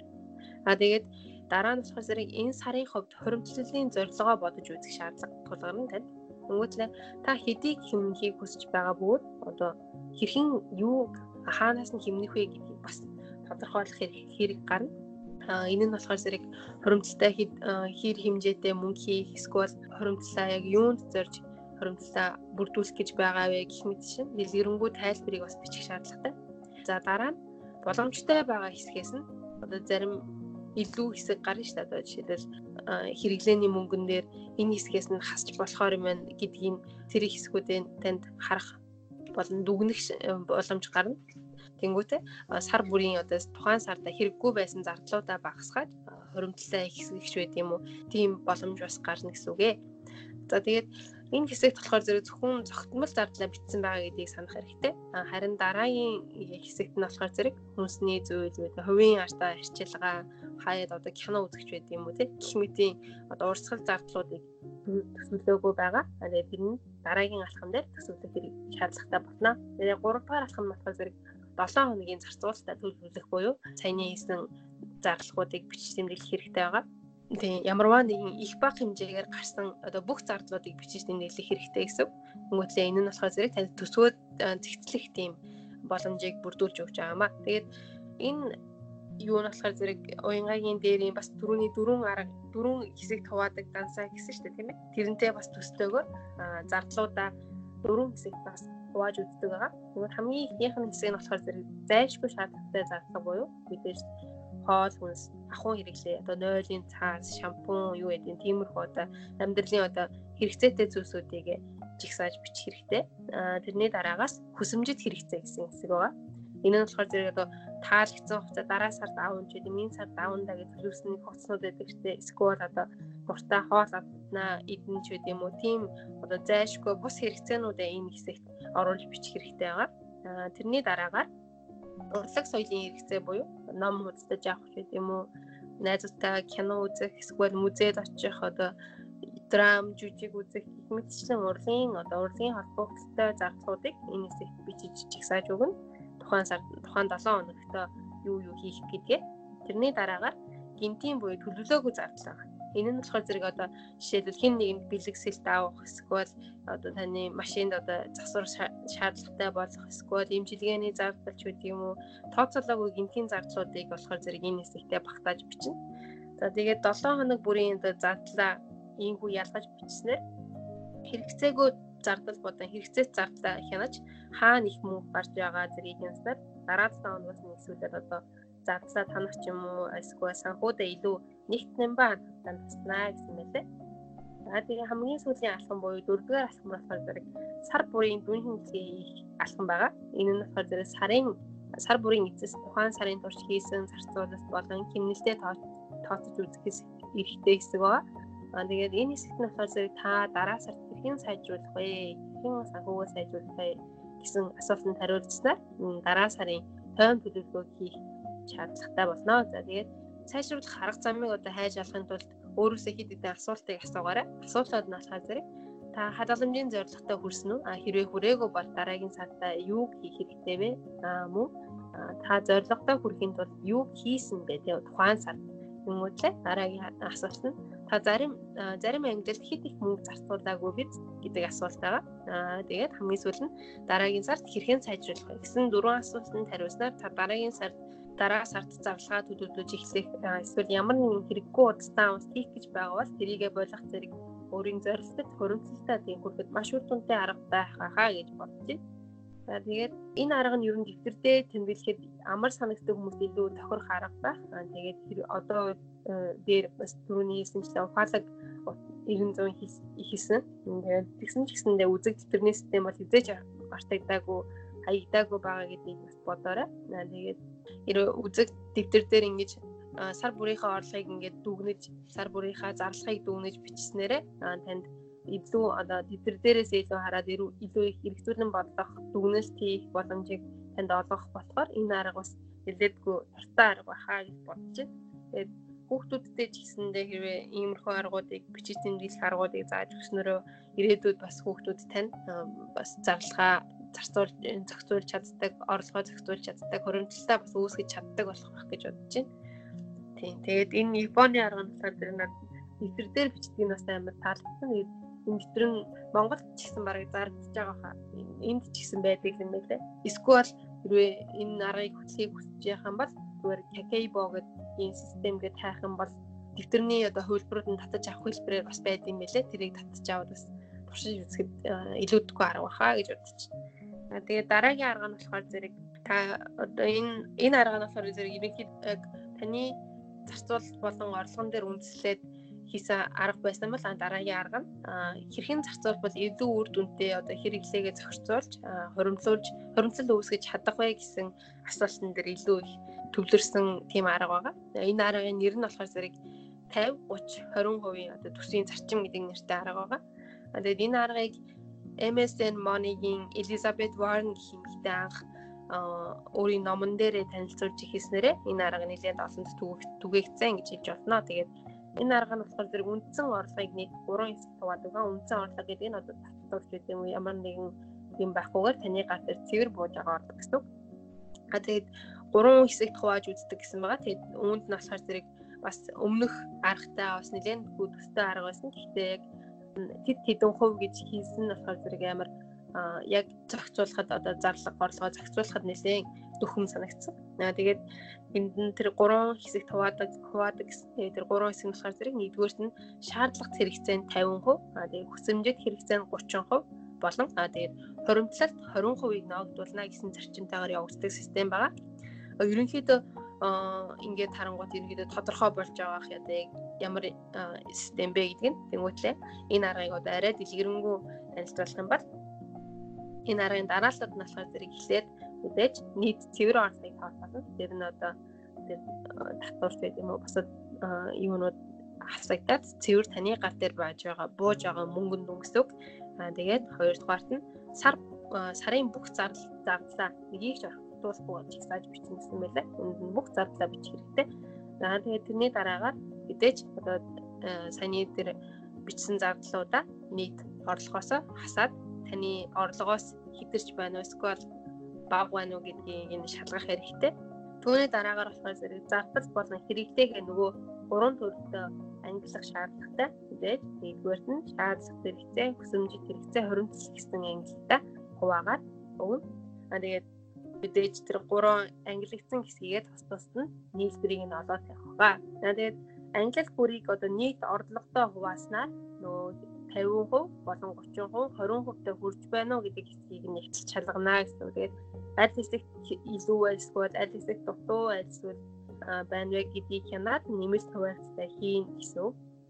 А тэгээд дараа нь болохоор зэрэг энэ сарын хувьд хуримтлалын зорилгоо бодож үзэх шаардлага тулгарна тань. Нөгөөдлөө та хэдийг хэмнэхийг хүсэж байгаа бөгөөд одоо хэрхэн юу хаанаас нь хэмнэх вэ гэдгийг бас тодорхойлох хэрэг гарна энэ нь болохоор зэрэг хуримтлалтай хэр хэмжээтэй мөнгө хийх эсвэл хуримтлалаа яг юунд зорж хуримтлалаа бүрдүүлэх гэж байгаа вэ гэх мэт шин дэлгэрэнгүй тайлбарыг бас бичих шаардлагатай. За дараа нь боломжтой байгаа хэсгээс нь одоо зарим илүү хэсэг гарна шүү дээ. Одоо жишээлбэл хэрэглээний мөнгөн дээр энэ хэсгээс нь хасч болохоор юм байна гэдгийг тэр хэсгүүдийн танд харах болон дүгнэх боломж гарна. Тэнгүүтээ сар бүрийн одоо тухайн сарда хэрэггүй байсан зардлуудаа багасгаад хуримтлалаа ихсгэж байд юм уу? Тийм боломж бас гарна гэсэн үг ээ. За тэгээд энэ хэсэгт болохоор зэрэг зөвхөн зогтмол зардлаа бичсэн байгаа гэдгийг санах хэрэгтэй. Харин дараагийн хэсэгт нь болохоор зэрэг хүнсний зүйл үү, хувийн артаа арчилгаа, хаяад одоо кино үзэж байд юм уу те гэх мэтийн одоо урсгал зардлуудыг төсөөлөөгүй байгаа. Тэгээд тэр нь дараагийн алхам дээр төсөөлөх хэрэг шаардлагатай болно. Тэгээд 3 дугаар алхам нь болохоор зэрэг 7 хоногийн зарцуулалтаа төлөвлөх буюу саяны хийсэн зарлагуудыг бичиж тэмдэглэх хэрэгтэй байгаа. Тийм ямарваа нэгэн их бага хэмжээгээр гарсан одоо бүх зардлуудыг бичиж тэмдэглэх хэрэгтэй гэсэн. Нөгөөдлөө энэ нь болохоор зэрэг танд төсвөөд зэгцлэх тийм боломжийг бүрдүүлж өгч байгаамаа. Тэгээд энэ юу нь болохоор зэрэг уянгагийн дээрийн бас дөрөвний дөрвөн арга дөрвөн хэсэг хуваадаг дансаа гэсэн шүү дээ тийм ээ. Тэрнтэй бас төстөөгөө зардлуудаа дөрвөн хэсэгт бас хувааж үздэг байгаа. Тэгвэл хамгийн ихнийх нь хэсэг нь болохоор зэрэг зайлшгүй шаардлагатай зарлага буюу мэдээж хоол хүнс ахуйн хэрэглээ одоо нойлын цаас шампунь юу гэдэг тиймэрхүү одоо амьдралын одоо хэрэгцээтэй зүйлсүүдийг жигсааж бичих хэрэгтэй. Аа тэрний дараагаас хүсэмжит хэрэгцээ гэсэн хэсэг байгаа. Энэ нь болохоор зэрэг одоо таалагдсан хугацаа дараа сард аавн ч гэдэм энэ сард аавндаа гэж төлөвлөсөн хугацаанууд байдаг дээ. Эсвэл одоо гуртаа хоол авнаа эдэн ч гэдэм үү тийм одоо зайлшгүй бус хэрэгцээнүүдээ энэ хэсэгт оруулж бичих хэрэгтэй байгаа. Аа тэрний дараагаар урлаг соёлын хэрэгцээ буюу ном худалдаж авах ч гэдэм үү найзуудтай кино үзэх эсвэл музейд очих одоо драм, жүжиг үзэх гэх мэтчлэн урлагийн одоо урлагийн холбоотой зардлуудыг энэ хэсэгт бичиж жигсааж өгнө. Тухайн сар тухайн 7 хоногт юу юу хийх гэдгээ. Тэрний дараагаар гинтийн буюу төлөвлөөгүй зардал байгаа. Энэ нь болохоор зэрэг одоо жишээлбэл хин нэгэнд бэлэг сэлт авах эсвэл одоо таны машинд одоо засвар шаардлагатай болох эсвэл имчилгээний зардал ч үгүй юм уу? Тооцоолоогүй гинтийн зардлуудыг болохоор зэрэг энэ хэсэгтээ багтааж бичнэ. За тэгээд 7 хоног бүрийн одоо зардлаа ийхүү ялгаж бичснээр хэрэгцээгүй зардал болон хэрэгцээт зардлаа хянаж хаана их мөнгө гарч байгаа зэргийг хянснаар дараа 7 хоногоос нь эсвэл одоо зардлаа танах юм уу эсвэл санхуудаа илүү нэгтгэн ба хатан туснаа гэсэн мэлээ. За тэгээ хамгийн сүүлийн алхам буюу дөрөвдүгээр алхам болохоор зэрэг сар бүрийн дүн хэмжээ хийх алхам байгаа. Энэ нь болохоор зэрэг сарын сар бүрийн эцэс тухайн сарын турш хийсэн зарцуулалт болон хэмнэлтэд тооцож үзэхээс эрэхтэй хэсэг байгаа. Аа тэгээд энэ хэсэгт нь болохоор зэрэг та дараа сард хэрхэн сайжруулах вэ? Хэрхэн санхугаа сайжруулах вэ гэсэн асуултанд хариулцснаар дараа сарын тойм төлөвлөгөө хийх шаардлагатай болно. За тэгээд сайжруулах арга замыг одоо хайж алахын тулд өөрөөсөө хэд хэдэн асуултыг асуугаарай. Асуултууд нь болохоор зэрэг та хадгаламжийн зорилготой хүрсэн үү? Хэрвээ хүрээгүй бол дараагийн сартаа юу хийх хэрэгтэй вэ? А мөн та зорилготой хүрэхин тулд юу хийсэн бэ? Тэгээ тухайн сард Тэнгүүтлээ дараагийн асуулт нь та зарим зарим ангилалд хэд их мөнгө зарцуулаагүй биз гэдэг асуулт байгаа. Аа тэгээд хамгийн сүүл нь дараагийн сард хэрхэн сайжруулах вэ гэсэн дөрвөн асуултанд хариулснаар та дараагийн сард дараа сард зарлага төлөвлөж эхлэх эсвэл ямар нэгэн хэрэггүй удаа ус хийх гэж байгаа бол тэрийгэ болох зэрэг өөрийн зорилтод хөрөнгөлөлтөд тийм хүрэхэд маш үр дүнтэй арга байх хаа гэж байна. За тэгээд энэ арга нь ер нь дэвтэр дээр тэмдэглэхэд амар санагддаг хүмүүс илүү тохирох арга байх. Тэгээд одоо э, дээр бас түрүүний хэлсэнчлэн ухаалаг 900 хийсэн. Тэгээд тэгсэн ч гэсэндээ үзэг дэвтэрний систем бол хизээж мартагдаагүй хаягдаагүй байгаа гэдгийг бас бодоорой. Аа тэгээд үзэг дэвтэр дээр ингэж сар бүрийнхээ орлогыг ингээд дүгнэж сар бүрийнхаа зарлагыг дүгнэж бичснээрээ танд илүү одоо тэдэр дээрээс илүү хараад илүү их хэрэгцүүлэн бодлох дүгнэлт хийх боломжийг танд олгох болохоор энэ арга бас нэлээдгүй дуртай арга байхаа гэж бодож байна. Тэгээд хүүхдүүдтэй ч гэсэндээ хэрвээ иймэрхүү аргуудыг бичиж тэмдэглэх аргуудыг зааж өгснөрөө ирээдүйд бас хүүхдүүд тань бас зарлага зарцуулж зохицуулж чаддаг, орлогоо зохицуулж чаддаг, хөрөмжлөлтөө бас үүсгэж чаддаг болох байх гэж бодож байна. Тийм. Тэгээд энэ Японы арга болохоор тэр над нэвтэр дээр бичдэг нь бас амар таалагдсан. Нэвтрэн Монголд ч гэсэн барыг зардж байгаа хаа. Энд ч гэсэн байдаг юм байна лээ. Эсвэл хэрвээ энэ аргыг хөтлөхийг хүсэж байгаа юм бол зүгээр Kakeibo гэдэг энэ систем гээд хайх юм бол дэвтэрний одоо хөлбөрүүд нь татаж авах хэлбэрээр бас байд юм байлээ. Тэрийг татаж аваад бас туршиж үзэхэд илүүдгүй арга баха гэж байна. Тэгээд дараагийн арга нь болохоор зэрэг та одоо энэ энэ арга нь болохоор зэрэг ерөнхийдөө таны зарцуулалт болон орлогон дээр үндэслээд хийсэн арга байсан бол дараагийн арга нь хэрхэн зарцуулах бол илүү үр дүнтэй одоо хэрэглээгээ зохицуулж хуримтлуулж хуримтлал үүсгэж чадах вэ гэсэн асуултан дээр илүү их төвлөрсөн тийм арга байгаа. Энэ аргын нэр нь болохоор зэрэг 50 30 20% одоо төсвийн зарчим гэдэг нэртэй арга байгаа. Тэгээд энэ аргыг MSN Money-гийн Elizabeth Warren гэх эмэгтэй анх өөрийн номон дээрээ танилцуулж ихснээрээ энэ арга нэлээд олонд түгээгдсэн гэж хэлж байна. Тэгээд энэ арга нь болохоор зэрэг үндсэн орлогыг нэг 3 хэсэг хуваадаг. Үндсэн орлого гэдэг нь одоо татварч гэдэг юм ямар нэгэн юм байхгүйгээр таны гар дээр цэвэр бууж байгаа орлого гэсэн. А тэгээд 3 хэсэгт хувааж үздэг гэсэн байгаа. Тэгээд үүнд нь болохоор зэрэг бас өмнөх аргатай бас нэлээд төстэй арга байсан. Гэхдээ яг тэд хэдэн хувь гэж хийсэн нь болохоор зэрэг амар яг зохицуулахад одоо зарлага орлогоо зохицуулахад нэлээд дөхөм санагдсан. Аа тэгээд энд нь тэр гурван хэсэгт хуваадаг хуваадаг гэсэн. Тэр гурван хэсэг нь болохоор зэрэг нэгдүгээрт нь шаардлагатай хэрэгцээ нь 50%, аа тэгээд хүсэмжит хэрэгцээ нь 30% болон аа тэгээд хуримтлалт 20%-ийг ногдуулна гэсэн зарчимтайгаар явагддаг систем байгаа. Ерөнхийдөө ингээд харангуут ерөнхийдөө тодорхой болж байгаа ах яа ямар систем бэ гэдг нь тэнгуүтлээ энэ аргыг одоо арай дэлгэрэнгүй танилцуулах юм бол энэ аргын дараалалд нь болохоор зэрэг эхлээд үдээж нийт цэвэр орлогыг тооцоолно. Тэр нь одоо тэр татварч байд юм уу бусад юунууд хасагдаад цэвэр таны гар дээр байж байгаа бууж байгаа мөнгөнд өнгөсөг. Аа тэгээд хоёрдугаарт нь сар сарын бүх зардал зардлаа нэгийг ч орхитуулахгүй болж хязгааж бичсэн гэсэн байлаа. Энд нь бүх зардлаа бичих хэрэгтэй. За тэгээд тэрний дараагаар мэдээж одоо саяны тэр бичсэн зардлуудаа нийт орлогоос хасаад таны орлогоос хідэрч байна уу эсвэл бага байна уу гэдгийг энэ шалгах хэрэгтэй. Түүний дараагаар болохоор зэрэг зардал болон хэрэглээгээ нөгөө гурван төрөлтөө ангилах шаардлагатай. Тэгээд нэгдүгээрт нь шаардлага хэрэгцээ, хүсэмжит хэрэгцээ, хуримтлал гэсэн ангилалтаа хуваагаад өгнө. А тэгээд мэдээж тэр гурван ангилагдсан хэсгийгээ тус тусд нь нийлбэрийг нь олоод тавих ба. Тэгээд англи бүрийг одоо нийт орлоготой хувааснаар нөгөө 50% болон 30%, 20% таа хүрч байна уу гэдэг хэсгийг нь ихтэл шалгана гэсэн. Тэгээд аль хэсэгт илүү эсвэл аль хэсэгт дутуу эсвэл байна вэ гэдгийг хянаад нэмэлт хуваалцтай хийн гэсэн.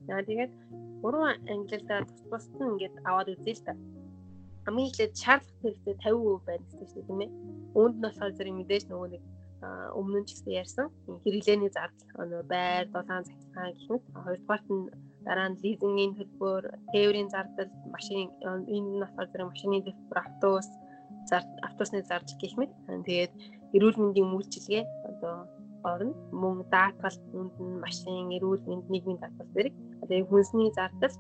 За тэгээд гурван ангилалдаа тус тусд нь ингээд аваад үзье л да. Хамгийн эхлээд шаардлага хэрэгтэй 50% байна гэсэн чинь тийм ээ. Үүнд нь болохоор зэрэг мэдээж нөгөө нэг өмнө нь ч гэсэн ярьсан хэрэглээний зардал нөгөө байр, дулаан захиргаан гэх мэт хоёрдугаарт нь дараа нь лизингийн төлбөр, тээврийн зардал, машин энэ нь болохоор зэрэг машины төлбөр, автобус, автобусны зардал гэх мэт. Тэгээд эрүүл мэндийн үйлчилгээ одоо орно. Мөн даатгал, үндэн, машин, эрүүл мэнд, нийгмийн даатгал зэрэг. Тэгээд хүнсний зардал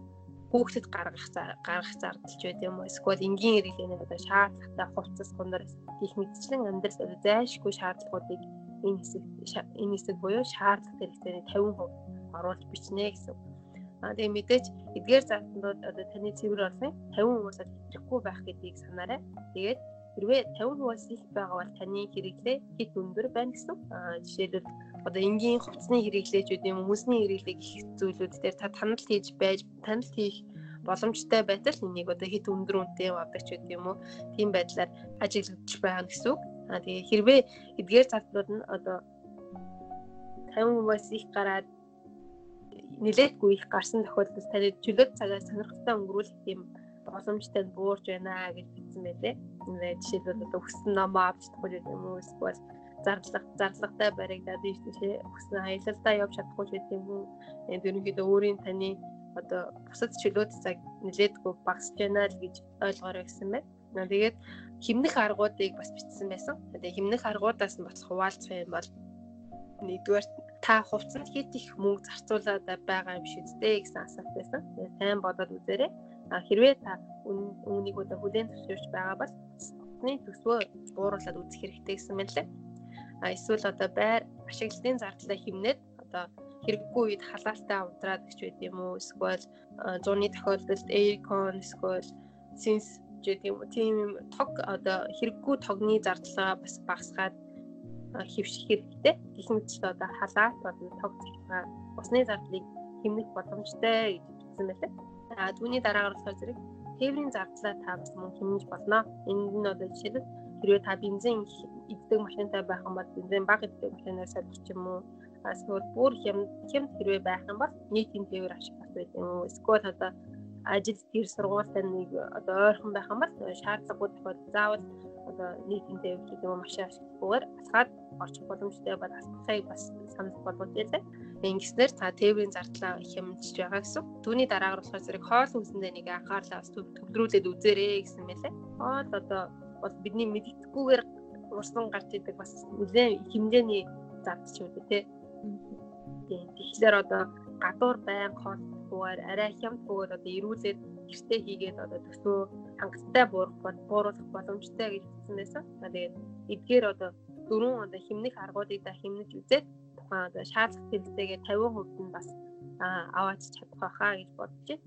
хүүхдэд гаргах гаргах зардалч байд юм уу эсвэл энгийн хэрэглээний одоо шаардлагатай хувцас гундар гих мэтчлэн амьдрал одоо зайлшгүй шаардлагуудыг энэ хэсэг энэ хэсэг буюу шаардлага хэрэгцээний 50% оруулж бичнэ гэсэн. Аа тэгээ мэдээж эдгээр зардалууд одоо таны цэвэр орлогын 50%-аас хэврэхгүй байх гэдгийг санаарай. Тэгээд хэрвээ 50%-аас их байгаа бол таны хэрэглээ хэд өндөр байна гэсэн. Аа жишээлбэл одоо энгийн хувцсны хэрэглээч үү юм хүмүүсний хэрэглээ гэх зүйлүүд дээр та танал хийж байж танал хийх боломжтой байтал энийг одоо хит өндөр үнэтэй авдаг ч гэдэг юм уу тийм байдлаар ажиглагдж байгаа гэсэн үг. Аа тэгээ хэрвээ эдгээр зардлууд нь одоо 50%-аас их гараад нилээдгүй их гарсан тохиолдолд таны чөлөөт цагаа сонирхолтой өнгөрүүлэх тийм боломжтой буурж байна гэж бичсэн байлээ. Ингээд жишээлбэл одоо хүссэн номоо авч чадахгүй юм уу эсвэл зарлага зарлагтай баригдаад тийшээ өгсөн аялалдаа явж чадахгүй ч гэдэг юм. Энд ерөнхийдөө өөрийн таны одоо бусад чөлөөт цаг нэлээдгүй багасж байна л гэж ойлгоорой гэсэн байна. Тэгээд химнэх аргуудыг бас бичсэн байсан. Тэгээд химнэх аргуудаас нь бас хуваалцах юм бол нэгдүгээр та хувцсанд хэд их мөнгө зарцуулаад байгаа юм шиг үстэй гэсэн асуулт байсан. Тэгээд сайн бодоод үзээрэй. А хэрвээ та үүнийг одоо хүлээн зөвшөөрч байгаа бол утасны төсвөө бууруулад үзэх хэрэгтэй гэсэн мэлээ эсвэл одоо байр ашиглалтын зардлаа хэмнээд одоо хэрэггүй үед халаалтаа унтраад гэж байд юм уу эсвэл зуны тохиолдолд aircon эсвэл sense гэдэг юм уу тийм тог одоо хэрэггүй тогны зардлаа бас багасгаад хөвших хэрэгтэй. Ч одоо халаалт болон тог захиргаа усны зардлыг хэмнэх боломжтой гэж хэлсэн байлаа. А түүний дараагаар болохоор зэрэг тээврийн зардлаа та бас мөн хэмнэж болно. Энд нь одоо жишээлбэл хэрвээ та бензин иддэг машинтай байх юм бол бензин бага иддэг машинаар солих юм уу? Эсвэл бүр хямд хямд хэрвээ байх юм бол нийтийн тээвэр ашиглах байх юм уу? Эсвэл одоо ажил гэр сургуультай нэг одоо ойрхон байх юм бол шаардлагагүй тохиол заавал одоо нийтийн тээвэр гэдэг юм машин ашиглахгүйгээр алхаад орчих боломжтой бол алхахыг бас санал болгож ялээ. Ингэснээр та тээврийн зардлаа хямдж байгаа гэсэн. Түүний дараагаар болохоор зэрэг хоол хүнсэндээ нэг анхаарлаа бас төвлөрүүлээд үзээрэй гэсэн мэлээ. Хоол одоо бол бидний мэддэхгүйгээр урсан гарч идэг бас нэлээд хэмжээний зардч үү те. Тийм. Тэгэхээр одоо гадуур байн хоолтгүйгээр арай хямдгүйгээр одоо ирүүлээд гэртээ хийгээд одоо төсөө хангалттай бууруулах бууруулах боломжтой гэж хэлсэн байсан. Тэгээд эдгээр одоо дөрвөн одоо химнэх аргуудыг да химнэж үзээд тухайн одоо шаардлага хэрэгцээгээ 50% нь бас аваач чадах байхаа гэж бодож байна.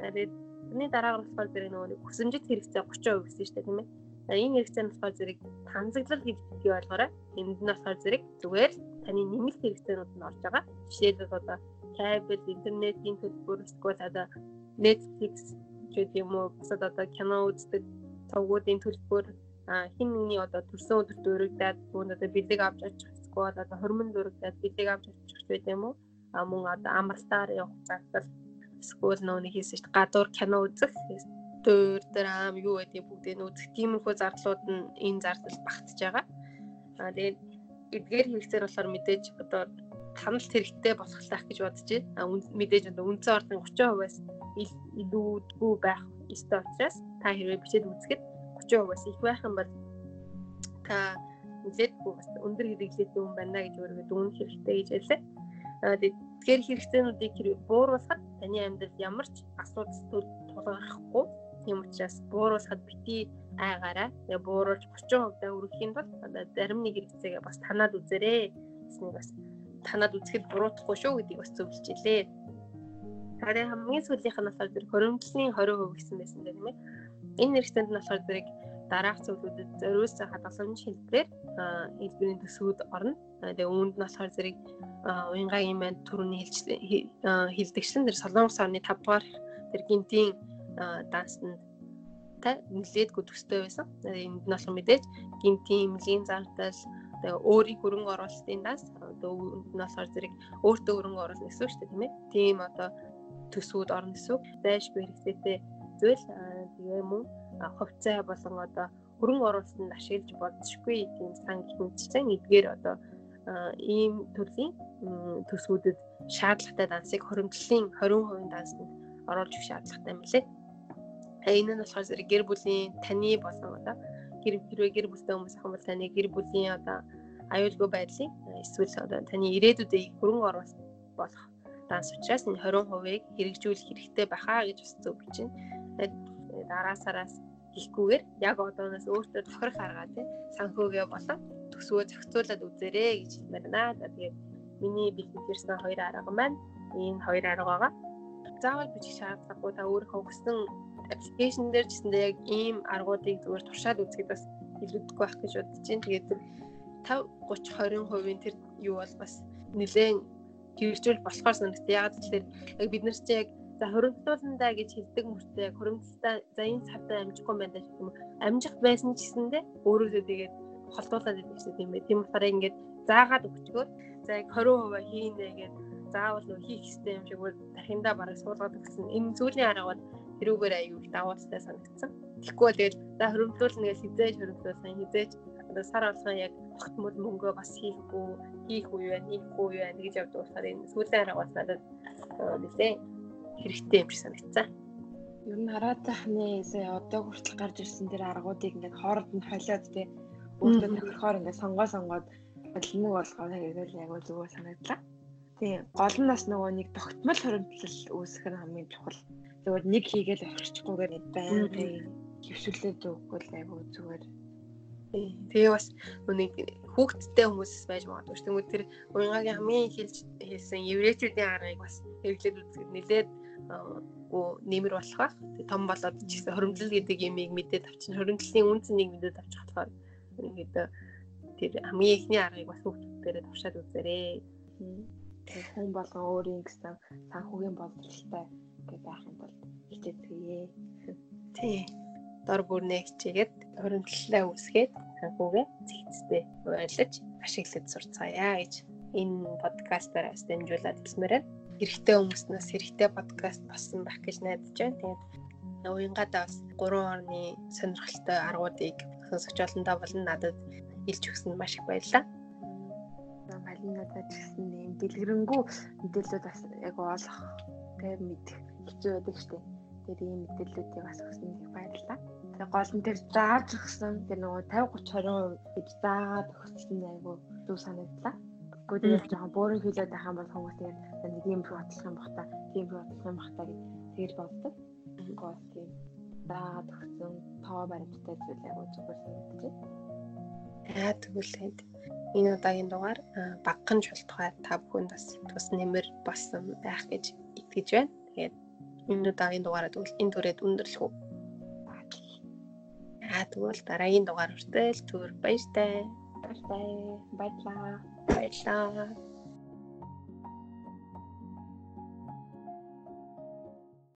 Тэгээд тэрний дараагаар болохоор зэрэг нөгөө хүсэмжит хэрэгцээ 30% гэсэн шүү дээ тийм ээ энэ хэрэгцээ нь болохоор зэрэг танзаглал гэж бий болгоорой. Энд нь болохоор зэрэг зүгээр таны нэмэлт хэрэгцээнүүд нь орж байгаа. Жишээлбэл одоо кабель, интернетийн төлбөр, эсвэл одоо Netflix гэдэг юм уу, бусад одоо кино үздэг цогцуудын төлбөр, хин нэгний одоо төрсөн өдөр дөрөгдөөд бүгд одоо бэлэг авч очих, эсвэл одоо хормон дөрөгдөөд бэлэг авч очих гэдэг юм уу? А мөн одоо амралтаар явах зардал эсвэл нөө нэг хийсэн чинь гадуур кино үзэх дөр драм юу гэдэг бүгдийг үзэх тиймэрхүү зардлууд нь энэ зардал багтж байгаа. Аа тэгээд эдгээр хэрэгцээр болохоор мэдээж одоо таналт хэрэгтэй болохлаах гэж бодож байна. Аа мэдээж одоо үндсэн ордын 30%-аас илүүдгүй байх ёстой учраас та хэрвээ бичээд үзэхэд 30%-аас их байх юм бол та нэлээдгүй бас өндөр хэрэглээтэй хүн байна гэж өөрийгөө дүгнэх хэрэгтэй гэж хэлээ. Аа Тэгэхээр хэрэгцээнүүдийг бууруулахад таны амьдралд ямар ч асуудал тулгархгүй. Тийм учраас бууруулахад бити айгаараа тэгээ бууруулж 30% өргөхийн тулд зарим нэг хэрэгцээгээ бас танаад үзээрэй гэснийг бас танаад үзэхэд буруутахгүй шүү гэдгийг бас зөвлөж илээ. Харин хамгийн сүүлийнх нь болохоор зэрэг хөрөмжлийн 20% гэсэн байсан тийм ээ. Энэ нэрстэнд нь болохоор зэрэг дараах зүйлүүдэд зориулсан хадгаламж хэлбэрээр хэлбэрийн төсвүүд орно. Тэгээ үүнд нь болохоор зэрэг уянгагийн манд төрөний хилдэгчлэн тэр солонгос орны 5 дугаар тэр гинтийн дансанд та нэлээдгүй төстэй байсан. Энд нь болохоор мэдээж гинтийн эмнэлгийн зардал өөрийн хөрөнгө оруулалтын данс одоо үүнд нь болохоор зэрэг өөртөө хөрөнгө оруулах гэсэн үг шүү дээ тийм ээ. Тийм одоо төсвүүд орно гэсэн үг. Зайлшгүй хэрэгцээтэй зүйл тэгээ мөн хувьцаа болон одоо хөрөнгө оруулалтанд ашиглаж болзошгүй тийм сан гэх мэтчсэн эдгээр одоо ийм төрлийн төсвүүдэд шаардлагатай дансыг хоримтлалын 20% дансанд оруулж өгөх шаардлагатай юм лээ. Энэ нь болохоор зэрэг гэр бүлийн таны болон одоо гэр хэрвээ гэр бүлтэй хүмүүс ах юм бол таны гэр бүлийн одоо аюулгүй байдлын эсвэл одоо таны ирээдүйдээ хөрөнгө оруулалт болох данс учраас энэ 20%-ыг хэрэгжүүлэх хэрэгтэй байхаа гэж бас зөвлөж байна. Дараа сараас хийхгүйгээр яг одооноос өөртөө тохирох арга тий санхүүгээ болон төсвөө зохицуулаад үзээрэй гэж хэлмээр байна. За тэгээд миний бэлтгэжсэн хоёр арга маань энэ хоёр арга байгаа. Заавал бичих шаардлагагүй та өөрийнхөө хүссэн аппликейшн дээр гэсэндээ яг ийм аргуудыг зүгээр туршаад үзэхэд бас илүүдэхгүй байх гэж бодож байна. Тэгээд 5 30 20% тэр юу бол бас нэлээд хэрэгжүүл болохоор санагдав. Яг тэгэхээр яг бид нар чинь яг За хөрөнгөлүүлэндаа гэж хэлдэг мөртөө хөрөнгөлтөө за энэ цавтаа амжихгүй байна гэх юм амжих байсан ч гэсэндээ өөрөөсөө тэгээд холдуулаад байдаг гэсэн юм бэ. Тийм болохоор ингээд заагаад өгчгөө за яг 20% хийнэ гэд заавал нөө хийх хэрэгтэй юм шиг дахиндаа бараг суулгаад өгсөн. Энэ зүйлийн арга бол тэрүүгээр аюул даваацтай санагдсан. Тэгэхгүй бол тэгээд за хөрөнгөлүүлнэ гэж хизээж хөрөнгөлүүлсэн хизээж одоо сар болгон яг тогтмол мөнгөө бас хийхгүй хийх үе байна хийхгүй үе байна гэж явдаг болохоор энэ сүүлийн арга бол надад нэлээ хэрэгтэй юм шиг санагдсан. Ер нь хараад тахны сая одоо хүртэл гарч ирсэн тэр аргуудыг ингээд хооронд нь холиод тий өөртөө тохирохоор ингээд сонгоо сонгоод олимог болгоод хэрэгэл яг зүгээр санагдлаа. Тий гол нь бас нөгөө нэг тогтмол хоригдлол үүсэх нь хамгийн чухал. Зүгээр нэг хийгээл орчихгүйгээр байнгын хөвшүүлээд өгөхгүй л айгу зүгээр. Тэгээ бас нэг хүүхдтэй хүмүүс байж магадгүй шүү. Тэгмээ тэр уянгагийн хамгийн хэлж хэлсэн еврейчүүдийн аргыг бас хэрэглээд үзэхэд нэлээд гоо нэмэр болох байх. Тэг том болоод ч гэсэн хоримтлал гэдэг ямиг мэдээд авчин хоримтлалын үнцнийг мэдээд авчих болохоор ингээд тэр хамгийн ихний аргыг бас хүүхдүүдээрээ тавшаад үзээрэй. Тэг хүн болгон өөрийн гэсэн санхүүгийн боловсралтай гэж байх юм бол хичээцгээе. Тий. Дор бүрнээ хичээгээд хоримтлалаа үүсгээд санхүүгээ зэгцтэй ойлгож ашиглаж сурцгаая гэж энэ подкастаар дамжуулаад хэлмээр байна хэрэгтэй хүмүүстнээс хэрэгтэй подкаст болсон байх гэж найдаж байна. Тэгээд уянгадаа бас 3 орны сонирхолтой аргуудыг сонсогч олондоо болон надад илж өгсөнд маш их баярлалаа. Малинадад ч гэсэн юм дэлгэрэнгүй мэдээлэлүүд бас яг олох тэг мэдэх хэцүү байдаг штеп. Тэгээд ийм мэдээллүүдийг бас өгсөнд их баярлалаа. Тэгээд гол нь тэр зааж өгсөн тэр нөгөө 50 30 20% гэж заагаад өгсөн айгу зүг санагдлаа. Гэхдээ тэгээд жоохон бөөрийн хилээд байх юм бол хүмүүс тэгээд нэг юм бодлох юм бах та, тийм бодлох юм бах та гэж тэгж боддог. Гол тийм даад өгсөн тоо баримттай зүйл яг зүгээр байна. Аа тэгвэл тэгээд энэ удаагийн дугаар багхан шултгаар та бүхэнд бас тус нэмэр болсон байх гэж итгэж байна. Энэ удаагийн дугаараа тэгвэл энэ төрөд өндөрлөх үү? Аа тэгвэл дараагийн дугаар хүртэл түр баяртай. Баярлалаа. Баярлалаа.